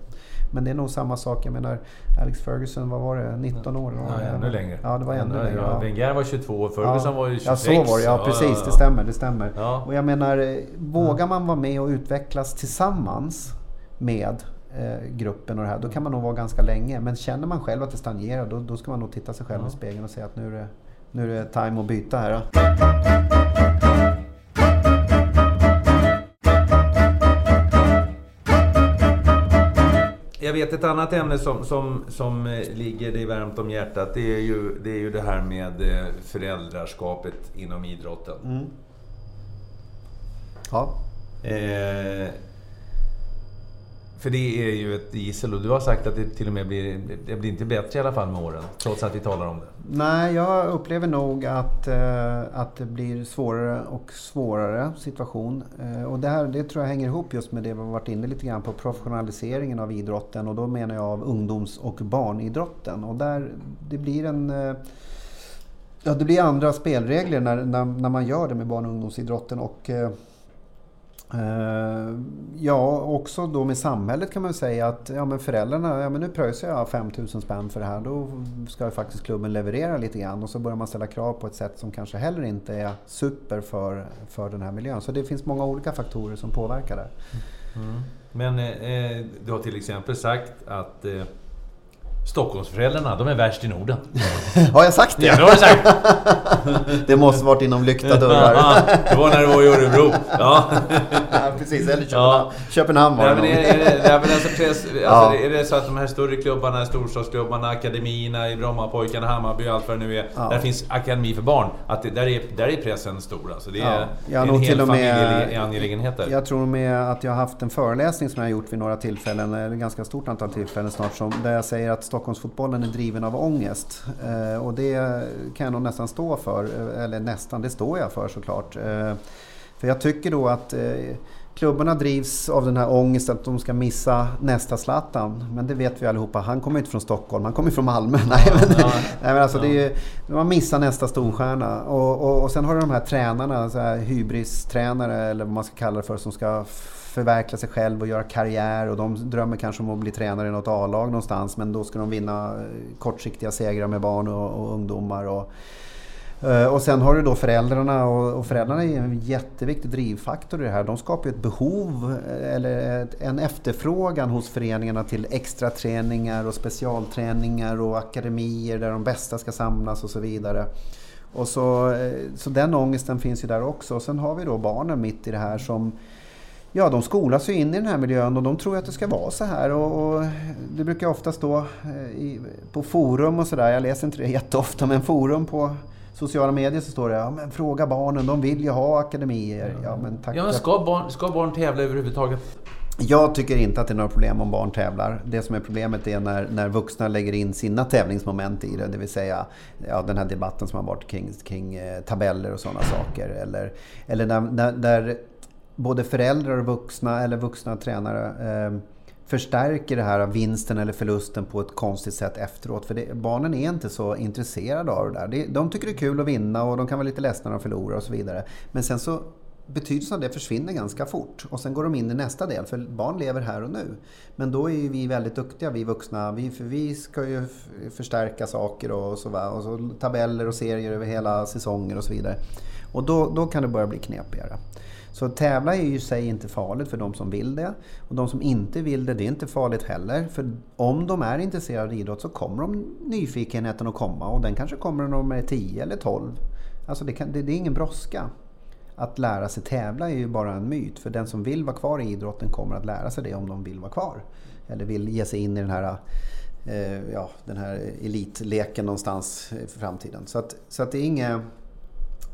[SPEAKER 2] Men det är nog samma sak. Jag menar, Alex Ferguson, vad var det? 19 år?
[SPEAKER 1] Ja, ännu längre.
[SPEAKER 2] Ja, det var ännu, längre. Ja.
[SPEAKER 1] Wenger var 22 och Ferguson
[SPEAKER 2] ja.
[SPEAKER 1] var ju 26.
[SPEAKER 2] Ja, så var det. Ja, precis. Det stämmer. Det stämmer. Ja. Och jag menar, eh, vågar man vara med och utvecklas tillsammans med eh, gruppen och det här, då kan man nog vara ganska länge. Men känner man själv att det stagnerar, då, då ska man nog titta sig själv i spegeln och säga att nu är det nu är det time att byta här.
[SPEAKER 1] Jag vet ett annat ämne som, som, som eh, ligger dig varmt om hjärtat. Det är ju det, är ju det här med eh, föräldraskapet inom idrotten. Mm.
[SPEAKER 2] Ja.
[SPEAKER 1] Eh, för det är ju ett gissel och du har sagt att det till och med blir, det blir inte bättre i alla fall med åren, trots att vi talar om det.
[SPEAKER 2] Nej, jag upplever nog att, eh, att det blir svårare och svårare situation. Eh, och det här det tror jag hänger ihop just med det vi har varit inne lite grann på, professionaliseringen av idrotten och då menar jag av ungdoms och barnidrotten. Och där det blir en eh, Ja, det blir andra spelregler när, när, när man gör det med barn och ungdomsidrotten. Och, Eh, ja, också då med samhället kan man säga att ja, men föräldrarna, ja men nu pröjsar jag 5000 spänn för det här. Då ska ju faktiskt klubben leverera lite grann och så börjar man ställa krav på ett sätt som kanske heller inte är super för, för den här miljön. Så det finns många olika faktorer som påverkar det.
[SPEAKER 1] Mm. mm. Men eh, eh, du har till exempel sagt att eh,
[SPEAKER 3] Stockholmsföräldrarna, de är värst i Norden.
[SPEAKER 2] Har jag sagt det?
[SPEAKER 3] Ja, det har du sagt!
[SPEAKER 2] det måste varit inom lyckta dörrar.
[SPEAKER 3] Det var när du var i Örebro. Ja.
[SPEAKER 2] ja precis, eller Köpenhamn,
[SPEAKER 3] Ja.
[SPEAKER 2] Köpenhamn var
[SPEAKER 3] Nej,
[SPEAKER 2] det
[SPEAKER 3] men är, det, alltså, press, alltså,
[SPEAKER 2] Ja.
[SPEAKER 3] är det så att de här större klubbarna, storstadsklubbarna, akademierna i Brommapojkarna, Hammarby och allt vad det nu är.
[SPEAKER 2] Ja.
[SPEAKER 3] Där finns akademi för barn. Att det, där, är, där är pressen stor alltså. Det är,
[SPEAKER 2] Ja.
[SPEAKER 3] En hel
[SPEAKER 2] och med-
[SPEAKER 3] familjeangelägenheter.
[SPEAKER 2] Jag tror med att jag har haft en föreläsning som jag har gjort vid några tillfällen, eller ganska stort antal tillfällen snart, som, där jag säger att Stockholmsfotbollen är driven av ångest. Eh, och det kan jag nog nästan stå för, eh, eller nästan, det står jag för såklart. Eh, för jag tycker då att klubbarna drivs av den här ångesten att de ska missa nästa Zlatan. Men det vet vi allihopa, han kommer inte från Stockholm, han kommer från Malmö. Nej, men,
[SPEAKER 3] ja.
[SPEAKER 2] nej, men alltså det är ju, man missar nästa storstjärna. Och, och, och sen har du de här tränarna, så här hybris-tränare eller vad man ska kalla det för, som ska förverkliga sig själv och göra karriär. Och de drömmer kanske om att bli tränare i något A-lag någonstans. Men då ska de vinna eh, kortsiktiga segrar med barn och, och ungdomar. Och, eh, Och sen har du då föräldrarna och, och föräldrarna är en jätteviktig drivfaktor i det här. De skapar ju ett behov eh, eller ett, en efterfrågan hos föreningarna till extra träningar och specialträningar och akademier där de bästa ska samlas och så vidare. Och så, så den ångesten finns ju där också. Och sen har vi då barnen mitt i det här som Ja, de skolas ju in i den här miljön och de tror att det ska vara så här. Och, och det brukar ofta stå eh, i, på forum och sådär, jag läser inte det jätteofta, men forum på sociala medier så står det ja, men fråga barnen, de vill ju ha akademier. Ja, men tack.
[SPEAKER 3] Ja, men ska, barn, ska barn tävla överhuvudtaget?
[SPEAKER 2] Jag tycker inte att det är några problem om barn tävlar. Det som är problemet är när, när vuxna lägger in sina tävlingsmoment i det. Det vill säga ja, den här debatten som har varit kring, kring eh, tabeller och sådana saker. Eller, eller när, när, där både föräldrar och vuxna eller vuxna tränare eh, förstärker det här vinsten eller förlusten på ett konstigt sätt efteråt. För det, barnen är inte så intresserade av det där. Det, de tycker det är kul att vinna och de kan vara lite ledsna när de förlorar och så vidare. Men sen så betydelsen av det försvinner ganska fort och sen går de in i nästa del för barn lever här och nu. Men då är ju vi väldigt duktiga, vi vuxna, vi, för vi ska ju förstärka saker och så, va? och så tabeller och serier över hela säsonger och så vidare. Och då, då kan det börja bli knepigare. Så att tävla är ju i sig inte farligt för de som vill det. Och de som inte vill det, det är inte farligt heller. För om de är intresserade av idrott så kommer de nyfikenheten att komma och den kanske kommer när de är 10 eller 12. Alltså det, kan, det, det är ingen brådska. Att lära sig tävla är ju bara en myt. För den som vill vara kvar i idrotten kommer att lära sig det om de vill vara kvar. Eller vill ge sig in i den här, eh, ja, den här elitleken någonstans i framtiden. Så, att, så att det, är inget,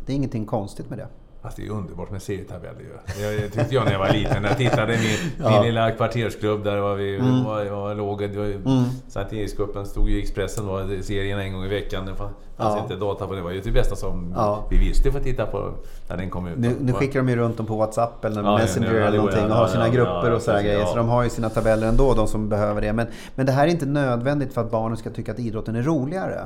[SPEAKER 2] det är ingenting konstigt med det.
[SPEAKER 3] Alltså det är underbart med serietabeller ju. Det tyckte jag när jag var liten. När jag tittade i min, min lilla kvartersklubb där var vi
[SPEAKER 2] Mm.
[SPEAKER 3] var, var, låg. Det var, Santeringscupen stod ju i Expressen, var serien en gång i veckan. Det fanns
[SPEAKER 2] Ja.
[SPEAKER 3] inte data på det. Det var ju det bästa som
[SPEAKER 2] Ja.
[SPEAKER 3] vi visste för att titta på när den kom ut.
[SPEAKER 2] Nu, nu skickar de ju runt dem på WhatsApp eller
[SPEAKER 3] Ja, ja,
[SPEAKER 2] Messenger
[SPEAKER 3] ja,
[SPEAKER 2] eller någonting och har
[SPEAKER 3] Ja,
[SPEAKER 2] sina
[SPEAKER 3] ja,
[SPEAKER 2] grupper
[SPEAKER 3] ja,
[SPEAKER 2] och sådär grejer.
[SPEAKER 3] ja.
[SPEAKER 2] Så de har ju sina tabeller ändå, de som behöver det. Men, men det här är inte nödvändigt för att barnen ska tycka att idrotten är roligare.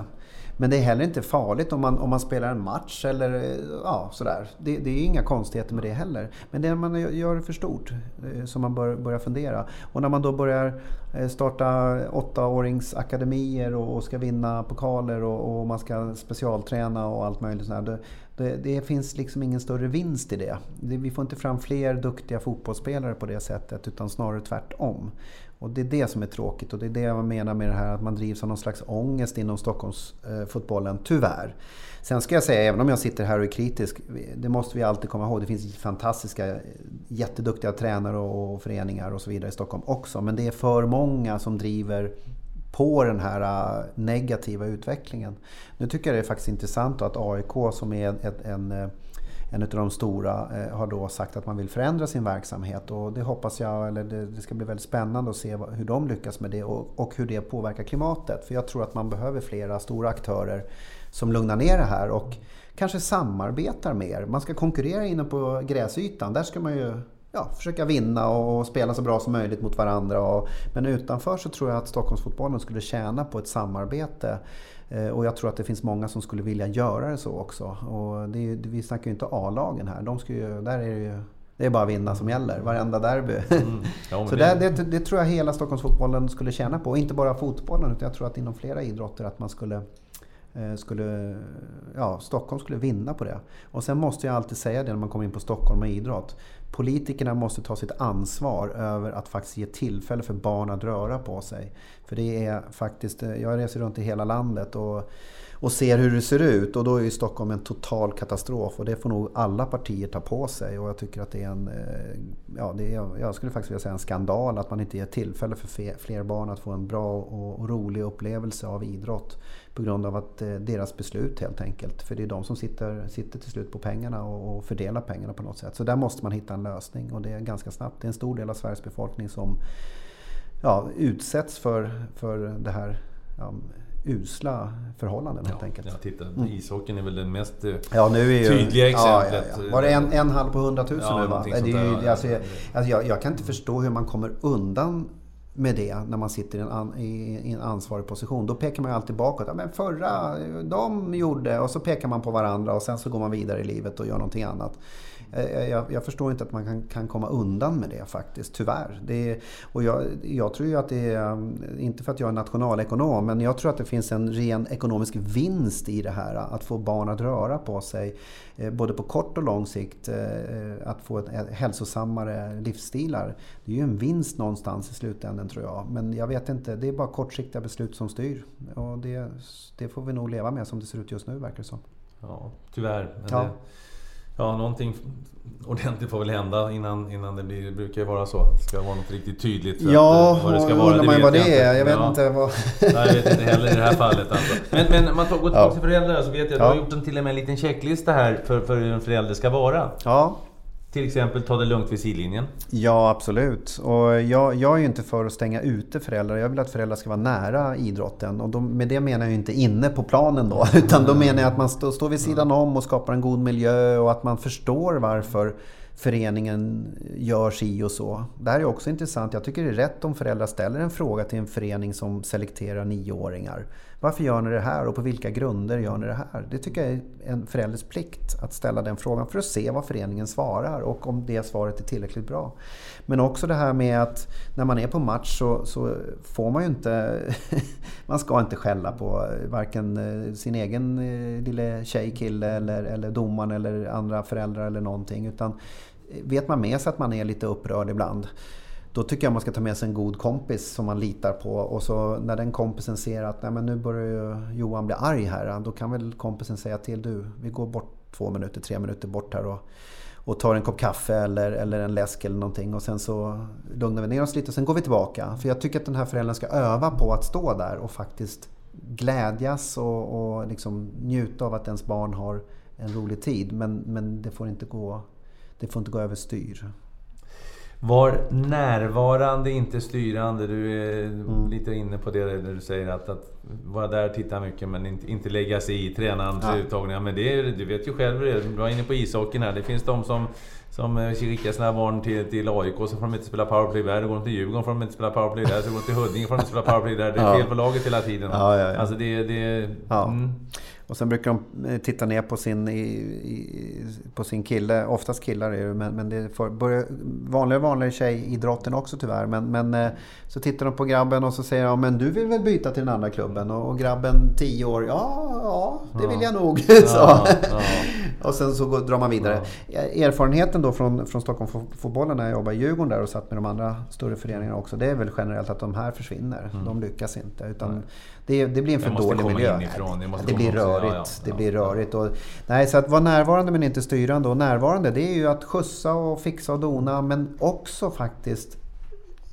[SPEAKER 2] Men det är heller inte farligt om man, om man spelar en match eller eh, ja, sådär. Det, det är inga konstigheter med det heller. Men det är när man gör det för stort eh, som man bör, börjar fundera. Och när man då börjar eh, starta åttaåringsakademier och, och ska vinna pokaler och, och man ska specialträna och allt möjligt sådär. Det, det, det finns liksom ingen större vinst i det. det. Vi får inte fram fler duktiga fotbollsspelare på det sättet utan snarare tvärtom. Och det är det som är tråkigt och det är det jag menar med det här att man drivs av någon slags ångest inom Stockholmsfotbollen, eh, tyvärr. Sen ska jag säga, även om jag sitter här och är kritisk, det måste vi alltid komma ihåg. Det finns fantastiska, eh, jätteduktiga tränare och föreningar och så vidare i Stockholm också. Men det är för många som driver på den här eh, negativa utvecklingen. Nu tycker jag det är faktiskt intressant att AIK som är ett, en, en av de stora eh, har då sagt att man vill förändra sin verksamhet och det hoppas jag, eller det, det ska bli väldigt spännande att se hur de lyckas med det och, och hur det påverkar klimatet. För jag tror att man behöver flera stora aktörer som lugnar ner det här och kanske samarbetar mer. Man ska konkurrera inne på gräsytan, där ska man ju ja, försöka vinna och spela så bra som möjligt mot varandra. Och, men utanför så tror jag att Stockholmsfotbollen skulle tjäna på ett samarbete. Eh, Och jag tror att det finns många som skulle vilja göra det så också. Och det är, vi snackar ju inte A-lagen här. De ska ju, där är det ju det är bara vinna som gäller, varenda derby.
[SPEAKER 3] Mm. Ja,
[SPEAKER 2] så
[SPEAKER 3] det-
[SPEAKER 2] det, det, det tror jag hela Stockholmsfotbollen skulle tjäna på. Och inte bara fotbollen, utan jag tror att inom flera idrotter att man skulle eh, skulle, ja, Stockholm skulle vinna på det. Och sen måste jag alltid säga det när man kommer in på Stockholm och idrott politikerna måste ta sitt ansvar över att faktiskt ge tillfälle för barn att röra på sig. För det är faktiskt, eh, jag reser runt i hela landet och och ser hur det ser ut. Och då är ju Stockholm en total katastrof och det får nog alla partier ta på sig. Och jag tycker att det är en, eh, ja, det är, jag skulle faktiskt vilja säga en skandal att man inte ger tillfälle för fler barn att få en bra och rolig upplevelse av idrott. På grund av att eh, deras beslut helt enkelt. För det är de som sitter, sitter till slut på pengarna och, och fördelar pengarna på något sätt. Så där måste man hitta en lösning och det är ganska snabbt. Det är en stor del av Sveriges befolkning som ja, utsätts för, för det här ja, usla förhållanden helt enkelt.
[SPEAKER 3] Ja, titta. Mm. Ishockeyn är väl den mest eh,
[SPEAKER 2] ja, nu är ju,
[SPEAKER 3] tydliga exemplet.
[SPEAKER 2] Ja, ja, Var det en, en halv på hundratusen ja, nu va? Det är ju, alltså, jag, alltså, jag, jag kan inte förstå hur man kommer undan med det när man sitter i en, i, i en ansvarig position. Då pekar man ju alltid bakåt. Ja, men förra, de gjorde och så pekar man på varandra och sen så går man vidare i livet och gör någonting annat. Eh, eh, jag, jag, förstår inte att man kan, kan komma undan med det faktiskt, tyvärr. Det och jag, jag, tror ju att det är, eh, inte för att jag är nationalekonom, men jag tror att det finns en ren ekonomisk vinst i det här. Att få barn att röra på sig, både på kort och lång sikt. Eh, att få ett hälsosammare livsstilar. Det är ju en vinst någonstans i slutändan tror jag. Men jag vet inte, det är bara kortsiktiga beslut som styr. Och det, det får vi nog leva med som det ser ut just nu verkar det som.
[SPEAKER 3] Ja, tyvärr. Ja. Någonting ordentligt får väl hända innan, innan det blir... Det brukar ju vara så. Det ska vara något riktigt tydligt.
[SPEAKER 2] ja, att, vad det ska vara, undrar man vad det är. Jag vet
[SPEAKER 3] ja.
[SPEAKER 2] inte vad...
[SPEAKER 3] Nej, jag vet inte heller i det här fallet. Alltså. Men, men man tar, går tillbaka ja. till föräldrar så vet jag att du har gjort en, till och med en liten checklista här för, för hur en förälder ska vara.
[SPEAKER 2] Ja.
[SPEAKER 3] Till exempel ta det lugnt vid sidlinjen?
[SPEAKER 2] Ja, absolut. Och jag, jag är ju inte för att stänga ute föräldrar. Jag vill att föräldrar ska vara nära idrotten. Och de, med det menar jag inte inne på planen då. Utan då menar jag att man står stå vid sidan om och skapar en god miljö och att man förstår varför föreningen gör si och så. Det här är också intressant. Jag tycker det är rätt om föräldrar ställer en fråga till en förening som selekterar nioåringar. Varför gör ni det här och på vilka grunder gör ni det här? Det tycker jag är en förälders plikt att ställa den frågan för att se vad föreningen svarar och om det svaret är tillräckligt bra. Men också det här med att när man är på match så, så får man ju inte... man ska inte skälla på varken eh, sin egen eh, lille tjej, kille eller, eller domaren eller andra föräldrar eller någonting. Utan eh, vet man med sig att man är lite upprörd ibland då tycker jag man ska ta med sig en god kompis som man litar på. Och så när den kompisen ser att Nej, men nu börjar Johan bli arg här. Då kan väl kompisen säga till du, vi går bort två minuter, tre minuter bort här och, och tar en kopp kaffe eller, eller en läsk eller någonting. Och sen så lugnar vi ner oss lite och sen går vi tillbaka. För jag tycker att den här föräldern ska öva på att stå där och faktiskt glädjas och, och liksom njuta av att ens barn har en rolig tid. Men, men det, får inte gå, det får inte gå överstyr.
[SPEAKER 3] Var närvarande, inte styrande. Du är mm. lite inne på det när du säger att, att vara där och titta mycket men inte, inte lägga sig i tränarens ja. uttagningar. Men det är, du vet ju själv hur det är. Du var inne på ishockeyn här. Det finns de som, som eh, skickar sina barn till, till AIK så får de inte spela powerplay där. Då går de till Djurgården får de inte spela powerplay där. Så går de till Huddinge får de inte spela powerplay där. Det är fel på laget hela tiden.
[SPEAKER 2] Ja, ja, ja.
[SPEAKER 3] Alltså det... det mm.
[SPEAKER 2] Och sen brukar de eh, titta ner på sin, i, i, på sin kille. Oftast killar är det men, men det är börjar, vanligare och vanligare tjejidrotten också tyvärr. Men, men eh, så tittar de på grabben och så säger de men du vill väl byta till den andra klubben? Och, och grabben 10 år, ja, ja det vill jag nog. Ja, ja. Och sen så går, drar man vidare. Erfarenheten då från, från Stockholmsfotbollen när jag jobbade i Djurgården där och satt med de andra större föreningarna också. Det är väl generellt att de här försvinner. Mm. De lyckas inte. Utan det, det, blir en för dålig miljö. Inifrån, det, det blir rörigt. Ja, ja, det blir rörigt. Och, nej, så att vara närvarande men inte styrande. Och närvarande det är ju att skjutsa och fixa och dona men också faktiskt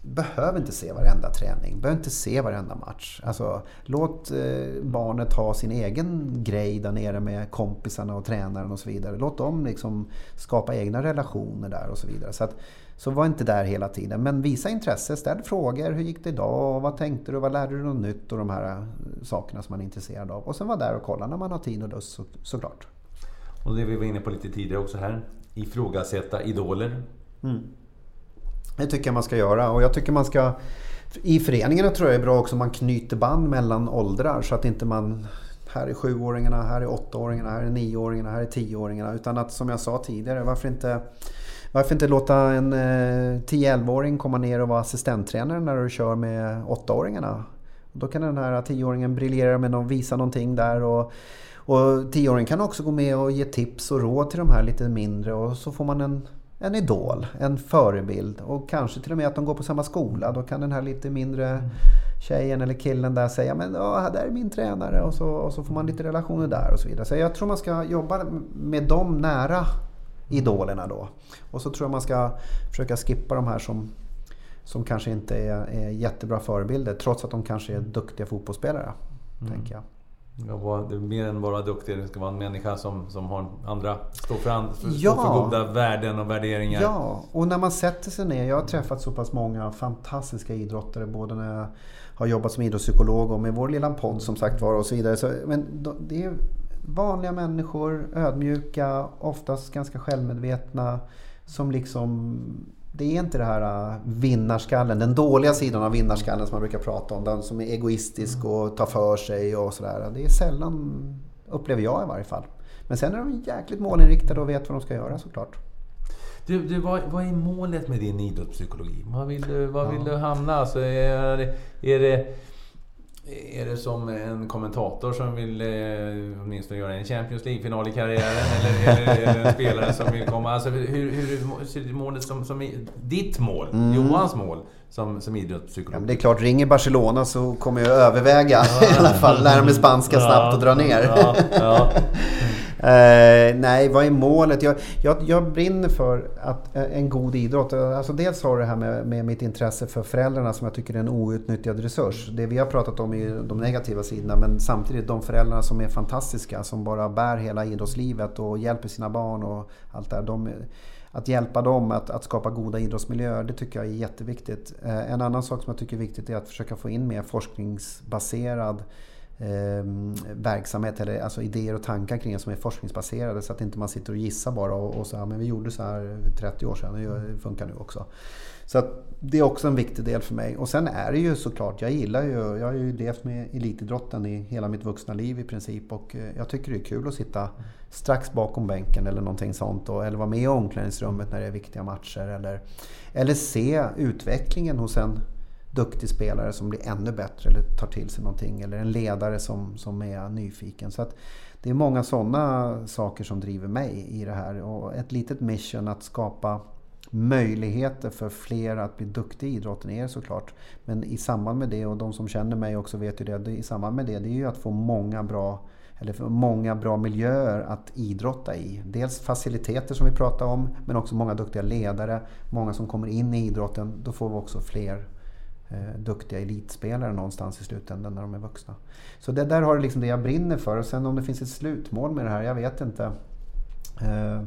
[SPEAKER 2] behöver inte se varenda träning, behöver inte se varenda match. Alltså, låt eh, barnet ha sin egen grej där nere med kompisarna och tränaren och så vidare. Låt dem liksom skapa egna relationer där och så vidare. Så att, så var inte där hela tiden. Men visa intresse, ställ frågor. Hur gick det idag? Vad tänkte du? Vad lärde du något nytt? Och de här eh, sakerna som man är intresserad av. Och sen vara där och kolla när man har tid och lust så, såklart.
[SPEAKER 3] Och det vi var inne på lite tidigare också här. Ifrågasätta idoler. Mm.
[SPEAKER 2] Det tycker jag man ska göra. Och jag tycker man ska... I föreningarna tror jag det är bra också om man knyter band mellan åldrar. Så att inte man... Här är sjuåringarna, här är åttaåringarna, här är nioåringarna, här är tioåringarna. Utan att som jag sa tidigare, varför inte varför inte låta en eh, 10-11-åring komma ner och vara assistenttränare när du kör med 8-åringarna? Då kan den här 10-åringen briljera med att visa någonting där. Och, och 10-åringen kan också gå med och ge tips och råd till de här lite mindre och så får man en, en idol, en förebild och kanske till och med att de går på samma skola. Då kan den här lite mindre tjejen eller killen där säga men ja, där är min tränare och så, och så får man lite relationer där och så vidare. Så jag tror man ska jobba med dem nära idolerna då. Och så tror jag man ska försöka skippa de här som, som kanske inte är, är jättebra förebilder trots att de kanske är duktiga fotbollsspelare. Mm. Tänker jag.
[SPEAKER 3] Ja, det är mer än bara duktig, det ska vara en människa som, som har andra, står för, and, för, ja. för goda värden och värderingar.
[SPEAKER 2] Ja, och när man sätter sig ner. Jag har träffat så pass många fantastiska idrottare både när jag har jobbat som idrottspsykolog och med vår lilla podd som sagt var och så vidare. Så, men det är vanliga människor, ödmjuka, oftast ganska självmedvetna som liksom det är inte det här äh, vinnarskallen, den dåliga sidan av vinnarskallen som man brukar prata om. Den som är egoistisk och tar för sig och sådär. Det är sällan, upplever jag i varje fall. Men sen är de jäkligt målinriktade och vet vad de ska göra såklart.
[SPEAKER 3] Du, du vad, vad är målet med din idrottspsykologi? Vad vill du, vad vill ja. du hamna? Alltså, är, är det är det som en kommentator som vill eh, åtminstone göra en Champions League-final i karriären? eller, eller, eller en spelare som vill komma... Alltså, hur, hur ser målet som, som ditt mål, mm. Johans mål, som, som idrottspsykolog?
[SPEAKER 2] Ja, det är klart, ringer Barcelona så kommer jag överväga ja. i alla fall. Lära mig spanska snabbt och dra ner. Ja, Eh, nej, vad är målet? Jag, jag, jag brinner för att, eh, en god idrott. Alltså dels har det här med, med mitt intresse för föräldrarna som jag tycker är en outnyttjad resurs. Det vi har pratat om är de negativa sidorna men samtidigt de föräldrarna som är fantastiska som bara bär hela idrottslivet och hjälper sina barn och allt det de, att hjälpa dem att, att, skapa goda idrottsmiljöer, det tycker jag är jätteviktigt. Eh, en annan sak som jag tycker är viktigt är att försöka få in mer forskningsbaserad eh, verksamhet eller alltså idéer och tankar kring det som är forskningsbaserade så att inte man sitter och gissar bara och, och så här, men vi gjorde så här 30 år sedan och det funkar nu också. Så att det är också en viktig del för mig. Och sen är det ju såklart, jag gillar ju, jag har ju levt med elitidrotten i hela mitt vuxna liv i princip och eh, jag tycker det är kul att sitta strax bakom bänken eller någonting sånt och, eller vara med i omklädningsrummet när det är viktiga matcher eller, eller se utvecklingen hos en duktig spelare som blir ännu bättre eller tar till sig någonting. Eller en ledare som, som är nyfiken. Så att det är många sådana saker som driver mig i det här. Och ett litet mission att skapa möjligheter för fler att bli duktiga i idrotten är såklart. Men i samband med det, och de som känner mig också vet ju det, i samband med det, det är ju att få många bra eller för många bra miljöer att idrotta i. Dels faciliteter som vi pratade om, men också många duktiga ledare. Många som kommer in i idrotten. Då får vi också fler duktiga elitspelare någonstans i slutändan när de är vuxna. Så det där har det liksom det jag brinner för. Och sen om det finns ett slutmål med det här, jag vet inte. Eh,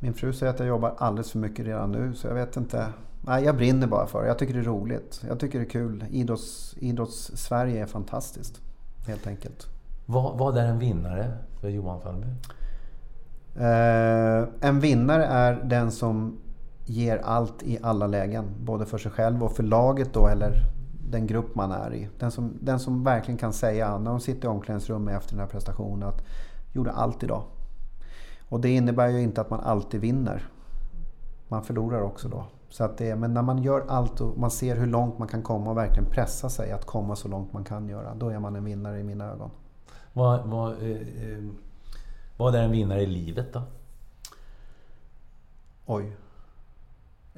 [SPEAKER 2] min fru säger att jag jobbar alldeles för mycket redan nu, så jag vet inte. Nej, jag brinner bara för det. Jag tycker det är roligt. Jag tycker det är kul. Idrotts, Idrotts-Sverige är fantastiskt, helt enkelt.
[SPEAKER 3] Vad, vad är en vinnare för Johan Falby?
[SPEAKER 2] Eh, en vinnare är den som ger allt i alla lägen. Både för sig själv och för laget då eller den grupp man är i. Den som, den som verkligen kan säga när de sitter i omklädningsrummet efter den här prestationen att gjorde allt idag. Och det innebär ju inte att man alltid vinner. Man förlorar också då. Så att det, men när man gör allt och man ser hur långt man kan komma och verkligen pressa sig att komma så långt man kan göra. Då är man en vinnare i mina ögon.
[SPEAKER 3] Vad, vad, eh, eh vad är en vinnare i livet då?
[SPEAKER 2] Oj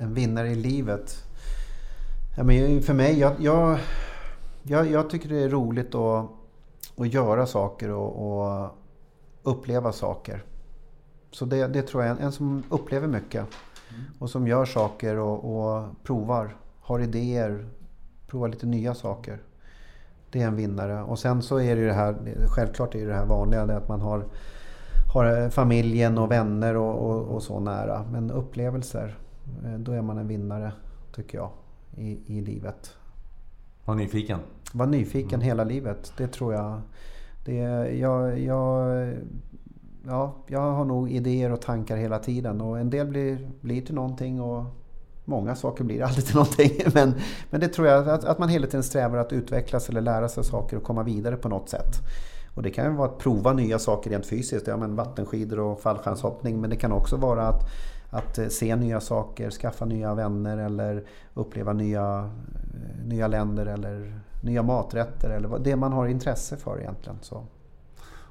[SPEAKER 2] en vinnare i livet. Ja, men för mig, jag, jag, jag, jag tycker det är roligt att, att göra saker och, och uppleva saker. Så det, det, tror jag, en som upplever mycket och som gör saker och, och provar, har idéer, provar lite nya saker. Det är en vinnare. Och sen så är det ju det här, självklart är det det här vanliga, det att man har, har familjen och vänner och, och, och så nära. Men upplevelser, då är man en vinnare, tycker jag, i, i livet.
[SPEAKER 3] Var nyfiken?
[SPEAKER 2] Var nyfiken mm. hela livet. Det tror jag. Det, jag, jag, ja, jag har nog idéer och tankar hela tiden. Och en del blir, blir till någonting och många saker blir aldrig till någonting. Men, men det tror jag att, att man hela tiden strävar att utvecklas eller lära sig saker och komma vidare på något sätt. Och det kan ju vara att prova nya saker rent fysiskt, ja, men vattenskidor och fallskärmshoppning. Men det kan också vara att att eh, se nya saker, skaffa nya vänner eller uppleva nya, eh, nya länder eller nya maträtter eller det man har intresse för egentligen. Så.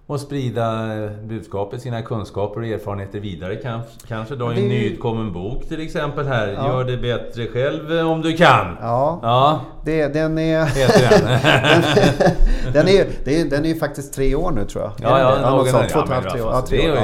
[SPEAKER 1] och sprida eh, budskapet, sina kunskaper och erfarenheter vidare. Kanske, kanske då i en nyutkommen bok till exempel här.
[SPEAKER 2] Ja.
[SPEAKER 1] Gör det bättre själv om du kan.
[SPEAKER 2] Ja,
[SPEAKER 1] Ja,
[SPEAKER 2] det, den är...
[SPEAKER 1] den.
[SPEAKER 2] den, är, det är, den är ju faktiskt tre år nu tror jag.
[SPEAKER 1] Ja, ja, någon
[SPEAKER 2] något sånt. Två och ett halvt, tre år. Ja, tre år. ja.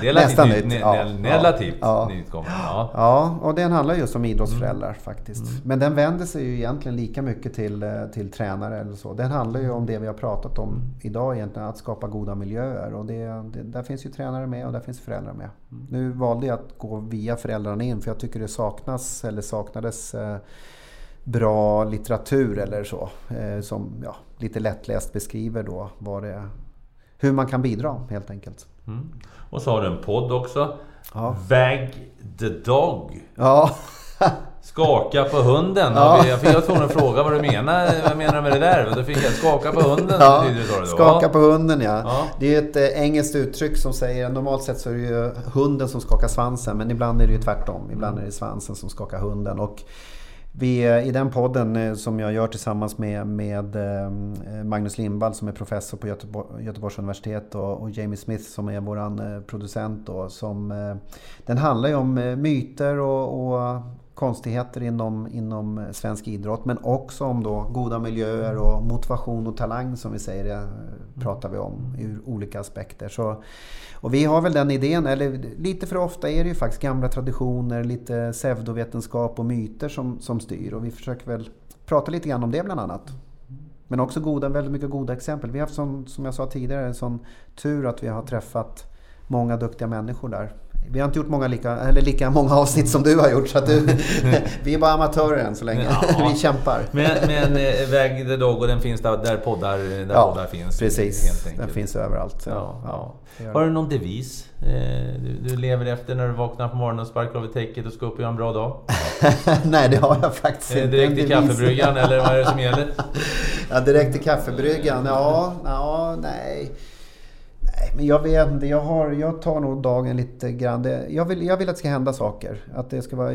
[SPEAKER 1] det är
[SPEAKER 2] Nästan
[SPEAKER 1] nytt,
[SPEAKER 2] ja. Ja.
[SPEAKER 1] relativt
[SPEAKER 2] Ja.
[SPEAKER 1] nyutkommen. Ja.
[SPEAKER 2] Ja, och den handlar just om idrottsföräldrar
[SPEAKER 1] Mm.
[SPEAKER 2] faktiskt. Men den vänder sig ju egentligen lika mycket till, eh, till tränare eller så. Den handlar ju om det vi har pratat om
[SPEAKER 1] Mm.
[SPEAKER 2] idag egentligen, att skapa goda miljöer. Och det, det, där finns ju tränare med och där finns föräldrar med.
[SPEAKER 1] Mm.
[SPEAKER 2] Nu valde jag att gå via föräldrarna in för jag tycker det saknas eller saknades eh, bra litteratur eller så. Eh, som ja, lite lättläst beskriver då vad det, hur man kan bidra helt enkelt.
[SPEAKER 1] Mm. Och så har du en podd också.
[SPEAKER 2] Ja.
[SPEAKER 1] Wag the Dog.
[SPEAKER 2] Ja,
[SPEAKER 1] Skaka på hunden.
[SPEAKER 2] Ja.
[SPEAKER 1] Jag fick jag tvungen att fråga vad du menar. Vad menar du med det där? Då fick jag skaka på hunden.
[SPEAKER 2] Ja,
[SPEAKER 1] det, då.
[SPEAKER 2] skaka på hunden ja.
[SPEAKER 1] Ja.
[SPEAKER 2] Det är ett eh, engelskt uttryck som säger, normalt sett så är det ju hunden som skakar svansen men ibland är det ju tvärtom. Ibland är det svansen som skakar hunden. Och vi, eh, I den podden eh, som jag gör tillsammans med, med eh, Magnus Lindvall som är professor på Göteborg, Göteborgs universitet och, och Jamie Smith som är våran producent. Då, som, den handlar ju om myter och, och konstigheter inom, inom svensk idrott men också om då goda miljöer och motivation och talang som vi säger, det pratar vi om ur olika aspekter. Så, och vi har väl den idén, eller lite för ofta är det ju faktiskt gamla traditioner, lite pseudovetenskap och myter som, som styr och vi försöker väl prata lite grann om det bland annat. Men också goda, väldigt mycket goda exempel. Vi har haft sån, som jag sa tidigare en sån tur att vi har träffat många duktiga människor där. Vi har inte gjort många lika, eller lika många avsnitt som du har gjort så att du, vi är bara amatörer än så länge.
[SPEAKER 1] Ja.
[SPEAKER 2] Vi kämpar.
[SPEAKER 1] Men, men eh, Wag the Dog och den finns där, där, poddar, där
[SPEAKER 2] Ja,
[SPEAKER 1] poddar finns.
[SPEAKER 2] Precis, den finns överallt.
[SPEAKER 1] Ja, ja. Har du någon devis eh, du, du lever efter när du vaknar på morgonen och sparkar av täcket och ska upp och göra en bra dag?
[SPEAKER 2] Nej, det har jag faktiskt inte.
[SPEAKER 1] direkt till kaffebryggan eller vad är det som gäller?
[SPEAKER 2] Ja, direkt till kaffebryggan. Ja, ja, nej. Nej, men jag vet inte. Jag, har, jag tar nog dagen lite grann. Det, jag, vill, jag vill att det ska hända saker. Att det ska vara,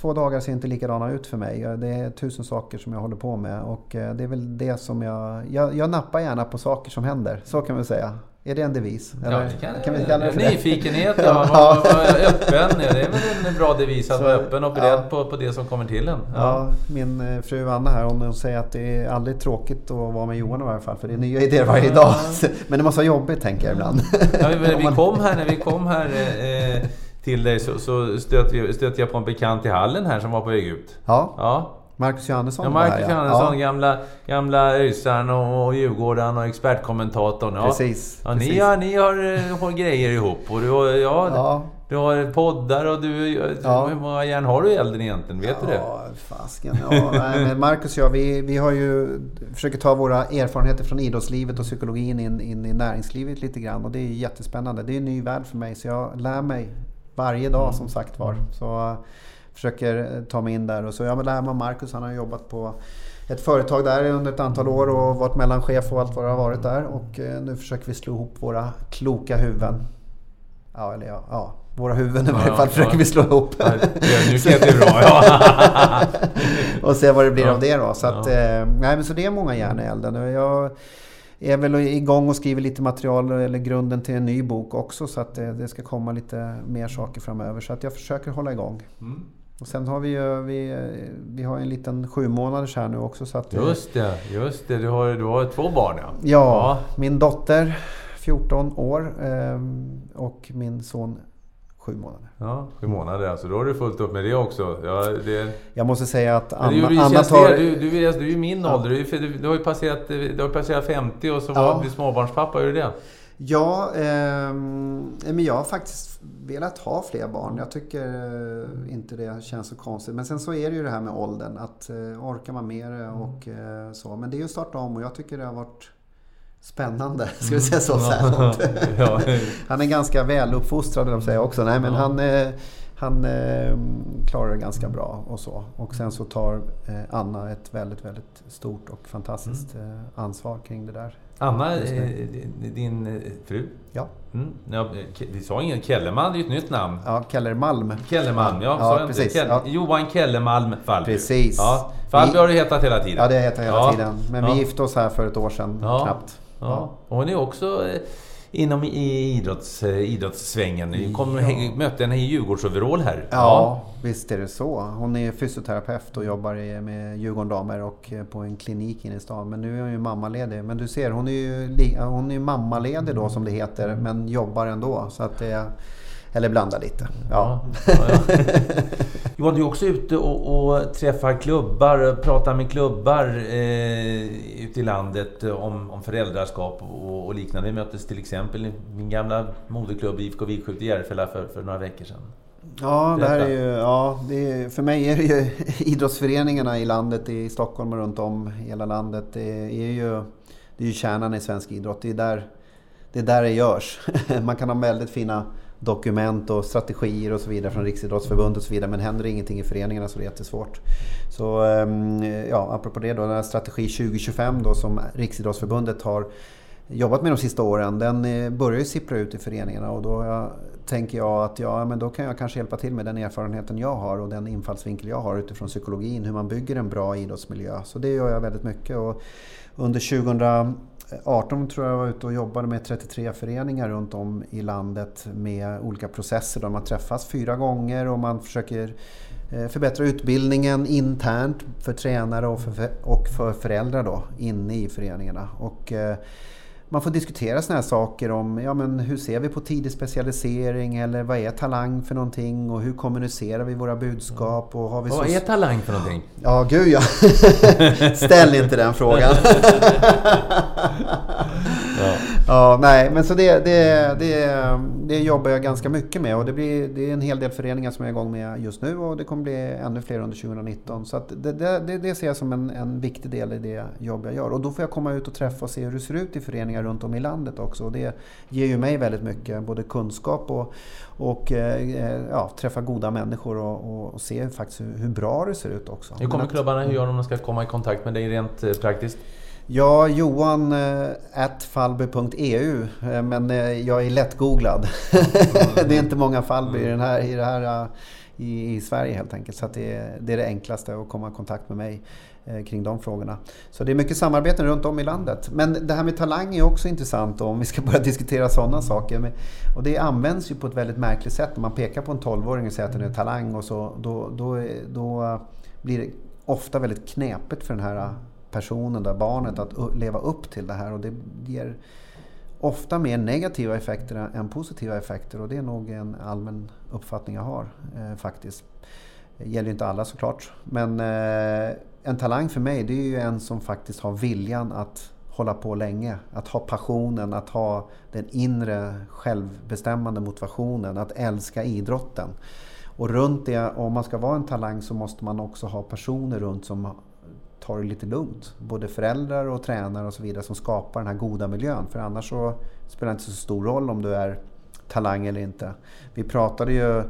[SPEAKER 2] två dagar ser inte likadana ut för mig. Det är tusen saker som jag håller på med. Och eh, det är väl det som jag... Jag, jag nappar gärna på saker som händer. Så kan man säga. Är det en devis?
[SPEAKER 1] Ja, det kan,
[SPEAKER 2] kan vi kalla det för det?
[SPEAKER 1] Nyfikenhet, ja.
[SPEAKER 2] Ja.
[SPEAKER 1] Öppen. Ja, det är väl en bra devis att vara öppen och beredd
[SPEAKER 2] ja.
[SPEAKER 1] på, på det som kommer till en.
[SPEAKER 2] Ja, min eh, fru Anna här hon säger att det är aldrig tråkigt att vara med Johan i varje fall. För det är nya idéer varje dag. Men det måste vara jobbigt tänker jag ibland.
[SPEAKER 1] Ja, vi, kom här, när vi kom här eh, till dig så, så stötte, vi, stötte jag på en bekant i hallen här som var på väg ut.
[SPEAKER 2] Ja,
[SPEAKER 1] Ja,
[SPEAKER 2] Marcus Johannesson
[SPEAKER 1] ja
[SPEAKER 2] här,
[SPEAKER 1] Marcus
[SPEAKER 2] ja.
[SPEAKER 1] Johannesson,
[SPEAKER 2] Ja,
[SPEAKER 1] gamla, gamla ÖISaren och, och Djurgården och expertkommentatorn. Ja.
[SPEAKER 2] Precis,
[SPEAKER 1] Ja, ni,
[SPEAKER 2] precis.
[SPEAKER 1] har, ni har, eh, har grejer ihop och du har, ja,
[SPEAKER 2] Ja.
[SPEAKER 1] du har poddar och du...
[SPEAKER 2] Ja.
[SPEAKER 1] Hur många järn har du i elden egentligen? Vet du det?
[SPEAKER 2] Ja, fasken. Ja, nej, men Marcus och jag, vi, vi har ju, försöker ta våra erfarenheter från idrottslivet och psykologin in, in i näringslivet lite grann. Och det är jättespännande. Det är en ny värld för mig. Så jag lär mig varje dag som sagt var. Så försöker ta mig in där. Och så jag lär mig av Marcus. Han har jobbat på ett företag där under ett antal år och varit mellanchef och allt vad det har varit där. Och eh, nu försöker vi slå ihop våra kloka huvuden. Ja, eller ja, ja våra huvuden i varje
[SPEAKER 1] Ja,
[SPEAKER 2] fall
[SPEAKER 1] ja.
[SPEAKER 2] försöker vi slå ihop.
[SPEAKER 1] Ja, Ödmjukhet är bra, ja.
[SPEAKER 2] och se vad det blir
[SPEAKER 1] Ja.
[SPEAKER 2] av det då. Så, att,
[SPEAKER 1] Ja.
[SPEAKER 2] eh, nej, men så det är många järn i elden. Jag är väl igång och skriver lite material eller grunden till en ny bok också. Så att det, det ska komma lite mer saker framöver. Så att jag försöker hålla igång.
[SPEAKER 1] Mm.
[SPEAKER 2] Och sen har vi ju vi, vi har en liten sju månaders här nu också. Så att, eh,
[SPEAKER 1] Just det, just det. Du har, du har två barn ja.
[SPEAKER 2] Ja, min dotter 14 år eh, och min son 7 månader.
[SPEAKER 1] Ja, sju månader alltså. Då har du fullt upp med det också. Ja, det,
[SPEAKER 2] Jag måste säga att Anna,
[SPEAKER 1] det
[SPEAKER 2] Anna tar...
[SPEAKER 1] du, du, är, du är ju min ålder. Du, du, har ju passerat, du har ju passerat 50 och så var
[SPEAKER 2] Ja.
[SPEAKER 1] du småbarnspappa. Är du det?
[SPEAKER 2] Ja, ehm, men jag har faktiskt velat ha fler barn. Jag tycker eh, inte det känns så konstigt. Men sen så är det ju det här med åldern. Att eh, orkar man med det och eh, så. Men det är ju att starta om och jag tycker det har varit spännande. Ska vi säga så? så. Han är ganska väluppfostrad, vill jag säga också. Nej, men han, eh, han eh, klarar det ganska bra och så. Och sen så tar eh, Anna ett väldigt, väldigt stort och fantastiskt eh, ansvar kring det där.
[SPEAKER 1] Anna, eh, din eh, fru?
[SPEAKER 2] Ja,
[SPEAKER 1] Mm. Ja, Ke- vi sa ingen Kellerman, det är ju ett nytt namn.
[SPEAKER 2] ja Kellermalm.
[SPEAKER 1] Kellermalm, ja.
[SPEAKER 2] Ja,
[SPEAKER 1] jag
[SPEAKER 2] precis,
[SPEAKER 1] Kell-
[SPEAKER 2] ja.
[SPEAKER 1] Johan Kellermalm Fallby.
[SPEAKER 2] Precis.
[SPEAKER 1] Ja. Fallby
[SPEAKER 2] Vi-
[SPEAKER 1] har du hetat hela tiden.
[SPEAKER 2] Ja, det heter hela
[SPEAKER 1] Ja.
[SPEAKER 2] tiden. Men vi gifte oss här för ett år sedan knappt.
[SPEAKER 3] Ja. Och hon är också eh, inom i idrotts, eh, idrottssvängen. Vi kom, ja. mötte henne i Djurgårdsoverall här.
[SPEAKER 2] Ja, ja, visst är det så. Hon är fysioterapeut och jobbar med Djurgården damer och eh, på en klinik inne i stan. Men nu är hon ju mammaledig. Men du ser, hon är ju hon är mammaledig då som det heter, men jobbar ändå. Så att det eller blanda lite. Ja. ja, ja.
[SPEAKER 3] Johan, du är också ute och, och träffar klubbar, pratar med klubbar eh, ute i landet om, om föräldraskap och, och, liknande. Vi möttes till exempel i min gamla moderklubb IFK Vikskjut i Järfälla för, för några veckor sedan.
[SPEAKER 2] Ja, det här är ju, ja det är, för mig är det ju idrottsföreningarna i landet, i Stockholm och runt om hela landet. Det är ju, det är ju kärnan i svensk idrott. Det är där det, är där det görs. Man kan ha väldigt fina dokument och strategier och så vidare från Riksidrottsförbundet och så vidare. Men händer ingenting i föreningarna så är det jättesvårt. Så ehm, ja, apropå det då, den här strategi 2025 då som Riksidrottsförbundet har jobbat med de sista åren, den eh, börjar ju sippra ut i föreningarna och då jag, tänker jag att ja, men då kan jag kanske hjälpa till med den erfarenheten jag har och den infallsvinkel jag har utifrån psykologin, hur man bygger en bra idrottsmiljö. Så det gör jag väldigt mycket. Och under 2000 18 tror jag var ute och jobbade med 33 föreningar runt om i landet med olika processer där man träffas fyra gånger och man försöker eh, förbättra utbildningen internt för tränare och för, och för föräldrar då, inne i föreningarna. Och, eh, man får diskutera sådana här saker om ja, men hur ser vi på tidig specialisering eller vad är talang för någonting och hur kommunicerar vi våra budskap? Och har vi
[SPEAKER 3] vad så... är talang för någonting?
[SPEAKER 2] Ja, gud ja. Ställ inte den frågan. ja. ja, nej, men så det, det, det, det jobbar jag ganska mycket med och det, blir, det är en hel del föreningar som jag är igång med just nu och det kommer bli ännu fler under 2019. Så det, det, det, ser jag som en, en viktig del i det jobb jag gör och då får jag komma ut och träffa och se hur det ser ut i föreningar runt om i landet också och det ger ju mig väldigt mycket, både kunskap och, och eh, ja, träffa goda människor och, och, se faktiskt hur, hur, bra det ser ut också.
[SPEAKER 3] Hur kommer klubbarna, hur gör de om de ska komma i kontakt med dig rent eh, praktiskt?
[SPEAKER 2] Ja, Johan eh, fallby.eu eh, men eh, jag är lättgooglad. det är inte många Fallby i, den här, i, det här, i, i Sverige helt enkelt. Så det, det är det enklaste att komma i kontakt med mig Eh, kring de frågorna. Så det är mycket samarbeten runt om i landet. Men det här med talang är också intressant om vi ska börja diskutera sådana saker. Och det används ju på ett väldigt märkligt sätt. När man pekar på en 12-åring och säger att den är talang och så, då, då, då blir det ofta väldigt knepigt för den här personen, där barnet, att leva upp till det här. Och det ger ofta mer negativa effekter än positiva effekter och det är nog en allmän uppfattning jag har eh, faktiskt. Det gäller inte alla såklart. Men eh, en talang för mig det är ju en som faktiskt har viljan att hålla på länge. Att ha passionen, att ha den inre självbestämmande motivationen, att älska idrotten. Och runt det, om man ska vara en talang så måste man också ha personer runt som tar det lite lugnt. Både föräldrar och tränare och så vidare som skapar den här goda miljön. För annars så spelar det inte så stor roll om du är talang eller inte. Vi pratade ju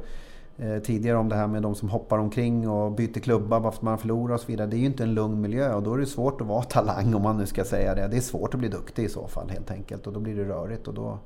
[SPEAKER 2] Eh, tidigare om det här med de som hoppar omkring och byter klubba bara för att man förlorar och så vidare. Det är ju inte en lugn miljö och då är det svårt att vara talang om man nu ska säga det. Det är svårt att bli duktig i så fall helt enkelt och då blir det rörigt. Och då...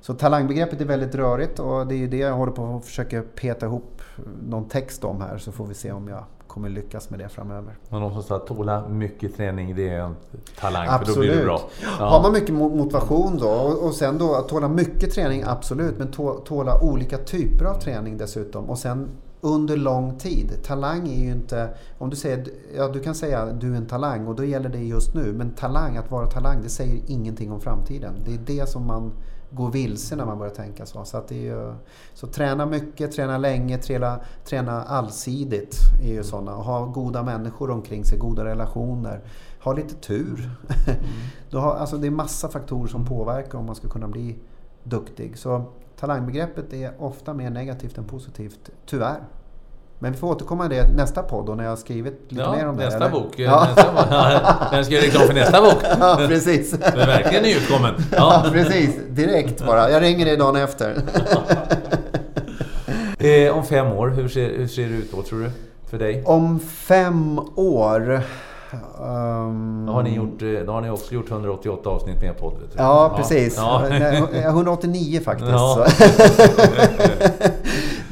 [SPEAKER 2] Så talangbegreppet är väldigt rörigt och det är ju det jag håller på att försöka peta ihop någon text om här så får vi se om jag kommer lyckas med det framöver.
[SPEAKER 3] Och någon som sa att tåla mycket träning, det är en talang, absolut. för då blir det bra.
[SPEAKER 2] Ja. Har man mycket motivation då och sen då att tåla mycket träning, absolut. Men tåla olika typer av träning dessutom. Och sen under lång tid. Talang är ju inte... Om du säger... Ja, du kan säga att du är en talang och då gäller det just nu. Men talang, att vara talang, det säger ingenting om framtiden. Det är det som man går vilse när man börjar tänka så. Så, att det är ju, så träna mycket, träna länge, träna, träna allsidigt är ju sådana. Och ha goda människor omkring sig, goda relationer. Ha lite tur. Mm. du har, alltså det är massa faktorer som påverkar om man ska kunna bli duktig. Så talangbegreppet är ofta mer negativt än positivt, tyvärr. Men vi får återkomma till det nästa podd och när jag har skrivit lite
[SPEAKER 3] ja,
[SPEAKER 2] mer om det.
[SPEAKER 3] Nästa eller? bok. Ja. Nästa bok. Jag ska göra reklam för nästa bok.
[SPEAKER 2] Ja, precis.
[SPEAKER 3] Den är verkligen nyutkommen.
[SPEAKER 2] Ja. ja, precis. Direkt bara. Jag ringer dig dagen efter.
[SPEAKER 3] eh, om fem år, hur ser, hur ser det ut då tror du? För dig?
[SPEAKER 2] Om fem år?
[SPEAKER 3] Um... Då, har ni gjort, då har ni också gjort 188 avsnitt med podd.
[SPEAKER 2] Ja, precis. Ja. 189 faktiskt.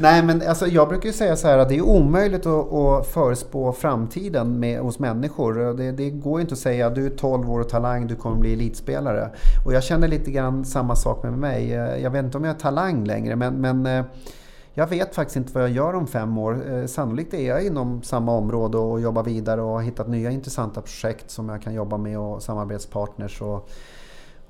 [SPEAKER 2] Nej, men alltså, jag brukar ju säga så här att det är omöjligt att, att förespå framtiden med, hos människor. Det, det går ju inte att säga du är 12 år och talang, du kommer bli elitspelare. Och jag känner lite grann samma sak med mig. Jag vet inte om jag är talang längre, men, men eh, jag vet faktiskt inte vad jag gör om fem år. Eh, sannolikt är jag inom samma område och jobbar vidare och har hittat nya intressanta projekt som jag kan jobba med och samarbetspartners. Och,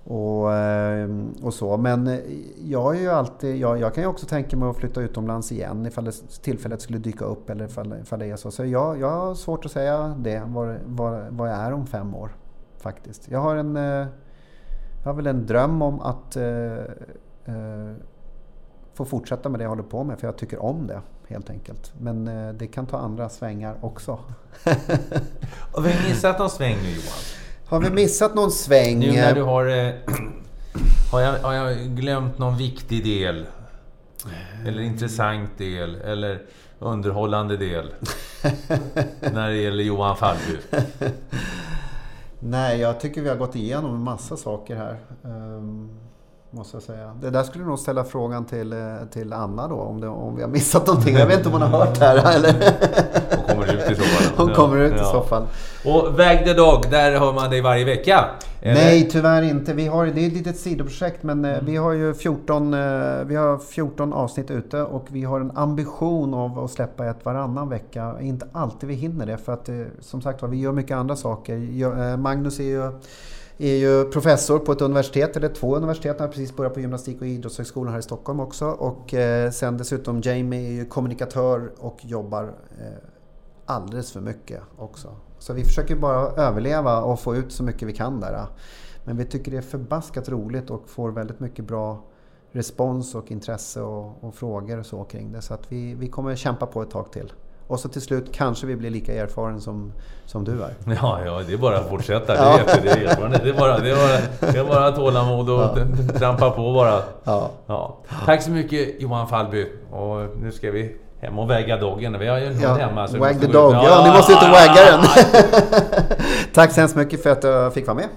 [SPEAKER 2] och, ehm, och så. Men eh, jag, är ju alltid, jag, jag, kan ju också tänka mig att flytta utomlands igen ifall det, tillfället skulle dyka upp eller ifall, ifall det är så. Så jag, jag har svårt att säga det, vad, vad, vad jag är om fem år. Faktiskt. Jag har, en, eh, jag har väl en dröm om att eh, eh, få fortsätta med det jag håller på med för jag tycker om det helt enkelt. Men eh, det kan ta andra svängar också.
[SPEAKER 3] och vi har missat någon sväng nu Johan?
[SPEAKER 2] Har vi missat någon sväng?
[SPEAKER 3] Nu när du har... Eh, har, jag, har jag glömt någon viktig del? Eller intressant del? Eller underhållande del? när det gäller Johan Falby?
[SPEAKER 2] Nej, jag tycker vi har gått igenom en massa saker här. Um, måste jag säga. Det där skulle du nog ställa frågan till, eh, till Anna då, om, det, om vi har missat någonting. Jag vet inte om hon har hört det här. Eller?
[SPEAKER 3] Hon kommer ut i så fall.
[SPEAKER 2] Hon kommer ut i fall.
[SPEAKER 3] Och Väg the Dog, där hör man dig varje vecka.
[SPEAKER 2] Eller? Nej, tyvärr inte. Vi har, det är ett litet sidoprojekt men mm. vi har ju 14, eh, vi har 14 avsnitt ute och vi har en ambition av att släppa ett varannan vecka. Inte alltid vi hinner det för att som sagt vi gör mycket andra saker. Magnus är ju är ju professor på ett universitet, eller två universitet. Han har precis börjat på Gymnastik och idrottshögskolan här i Stockholm också. Och eh, sen dessutom Jamie är ju kommunikatör och jobbar eh, alldeles för mycket också. Så vi försöker bara överleva och få ut så mycket vi kan där. Men vi tycker det är förbaskat roligt och får väldigt mycket bra respons och intresse och, och frågor och så kring det. Så att vi, vi kommer kämpa på ett tag till. Och så till slut kanske vi blir lika erfaren som, som du är.
[SPEAKER 3] Ja, ja, det är bara att fortsätta. Det, är erfarenhet. det, är bara, det, är bara, det är bara tålamod och ja. trampa på bara. Ja. Ja. Tack så mycket Johan Fallby. Och nu ska vi hem och väga doggen. Vi har ju en hund ja, hemma.
[SPEAKER 2] Så wag the dog. Ja, ja, ni måste ut och wagga den. Tack så hemskt mycket för att jag fick vara med.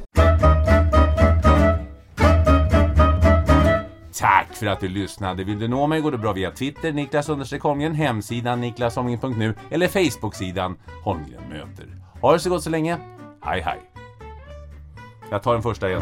[SPEAKER 1] Tack för att du lyssnade. Vill du nå mig går det bra via Twitter, Niklas Holmgren, hemsidan niklasholmgren.nu eller Facebooksidan Holmgren möter. Ha det så gott så länge. Hej hej. Jag tar den första igen.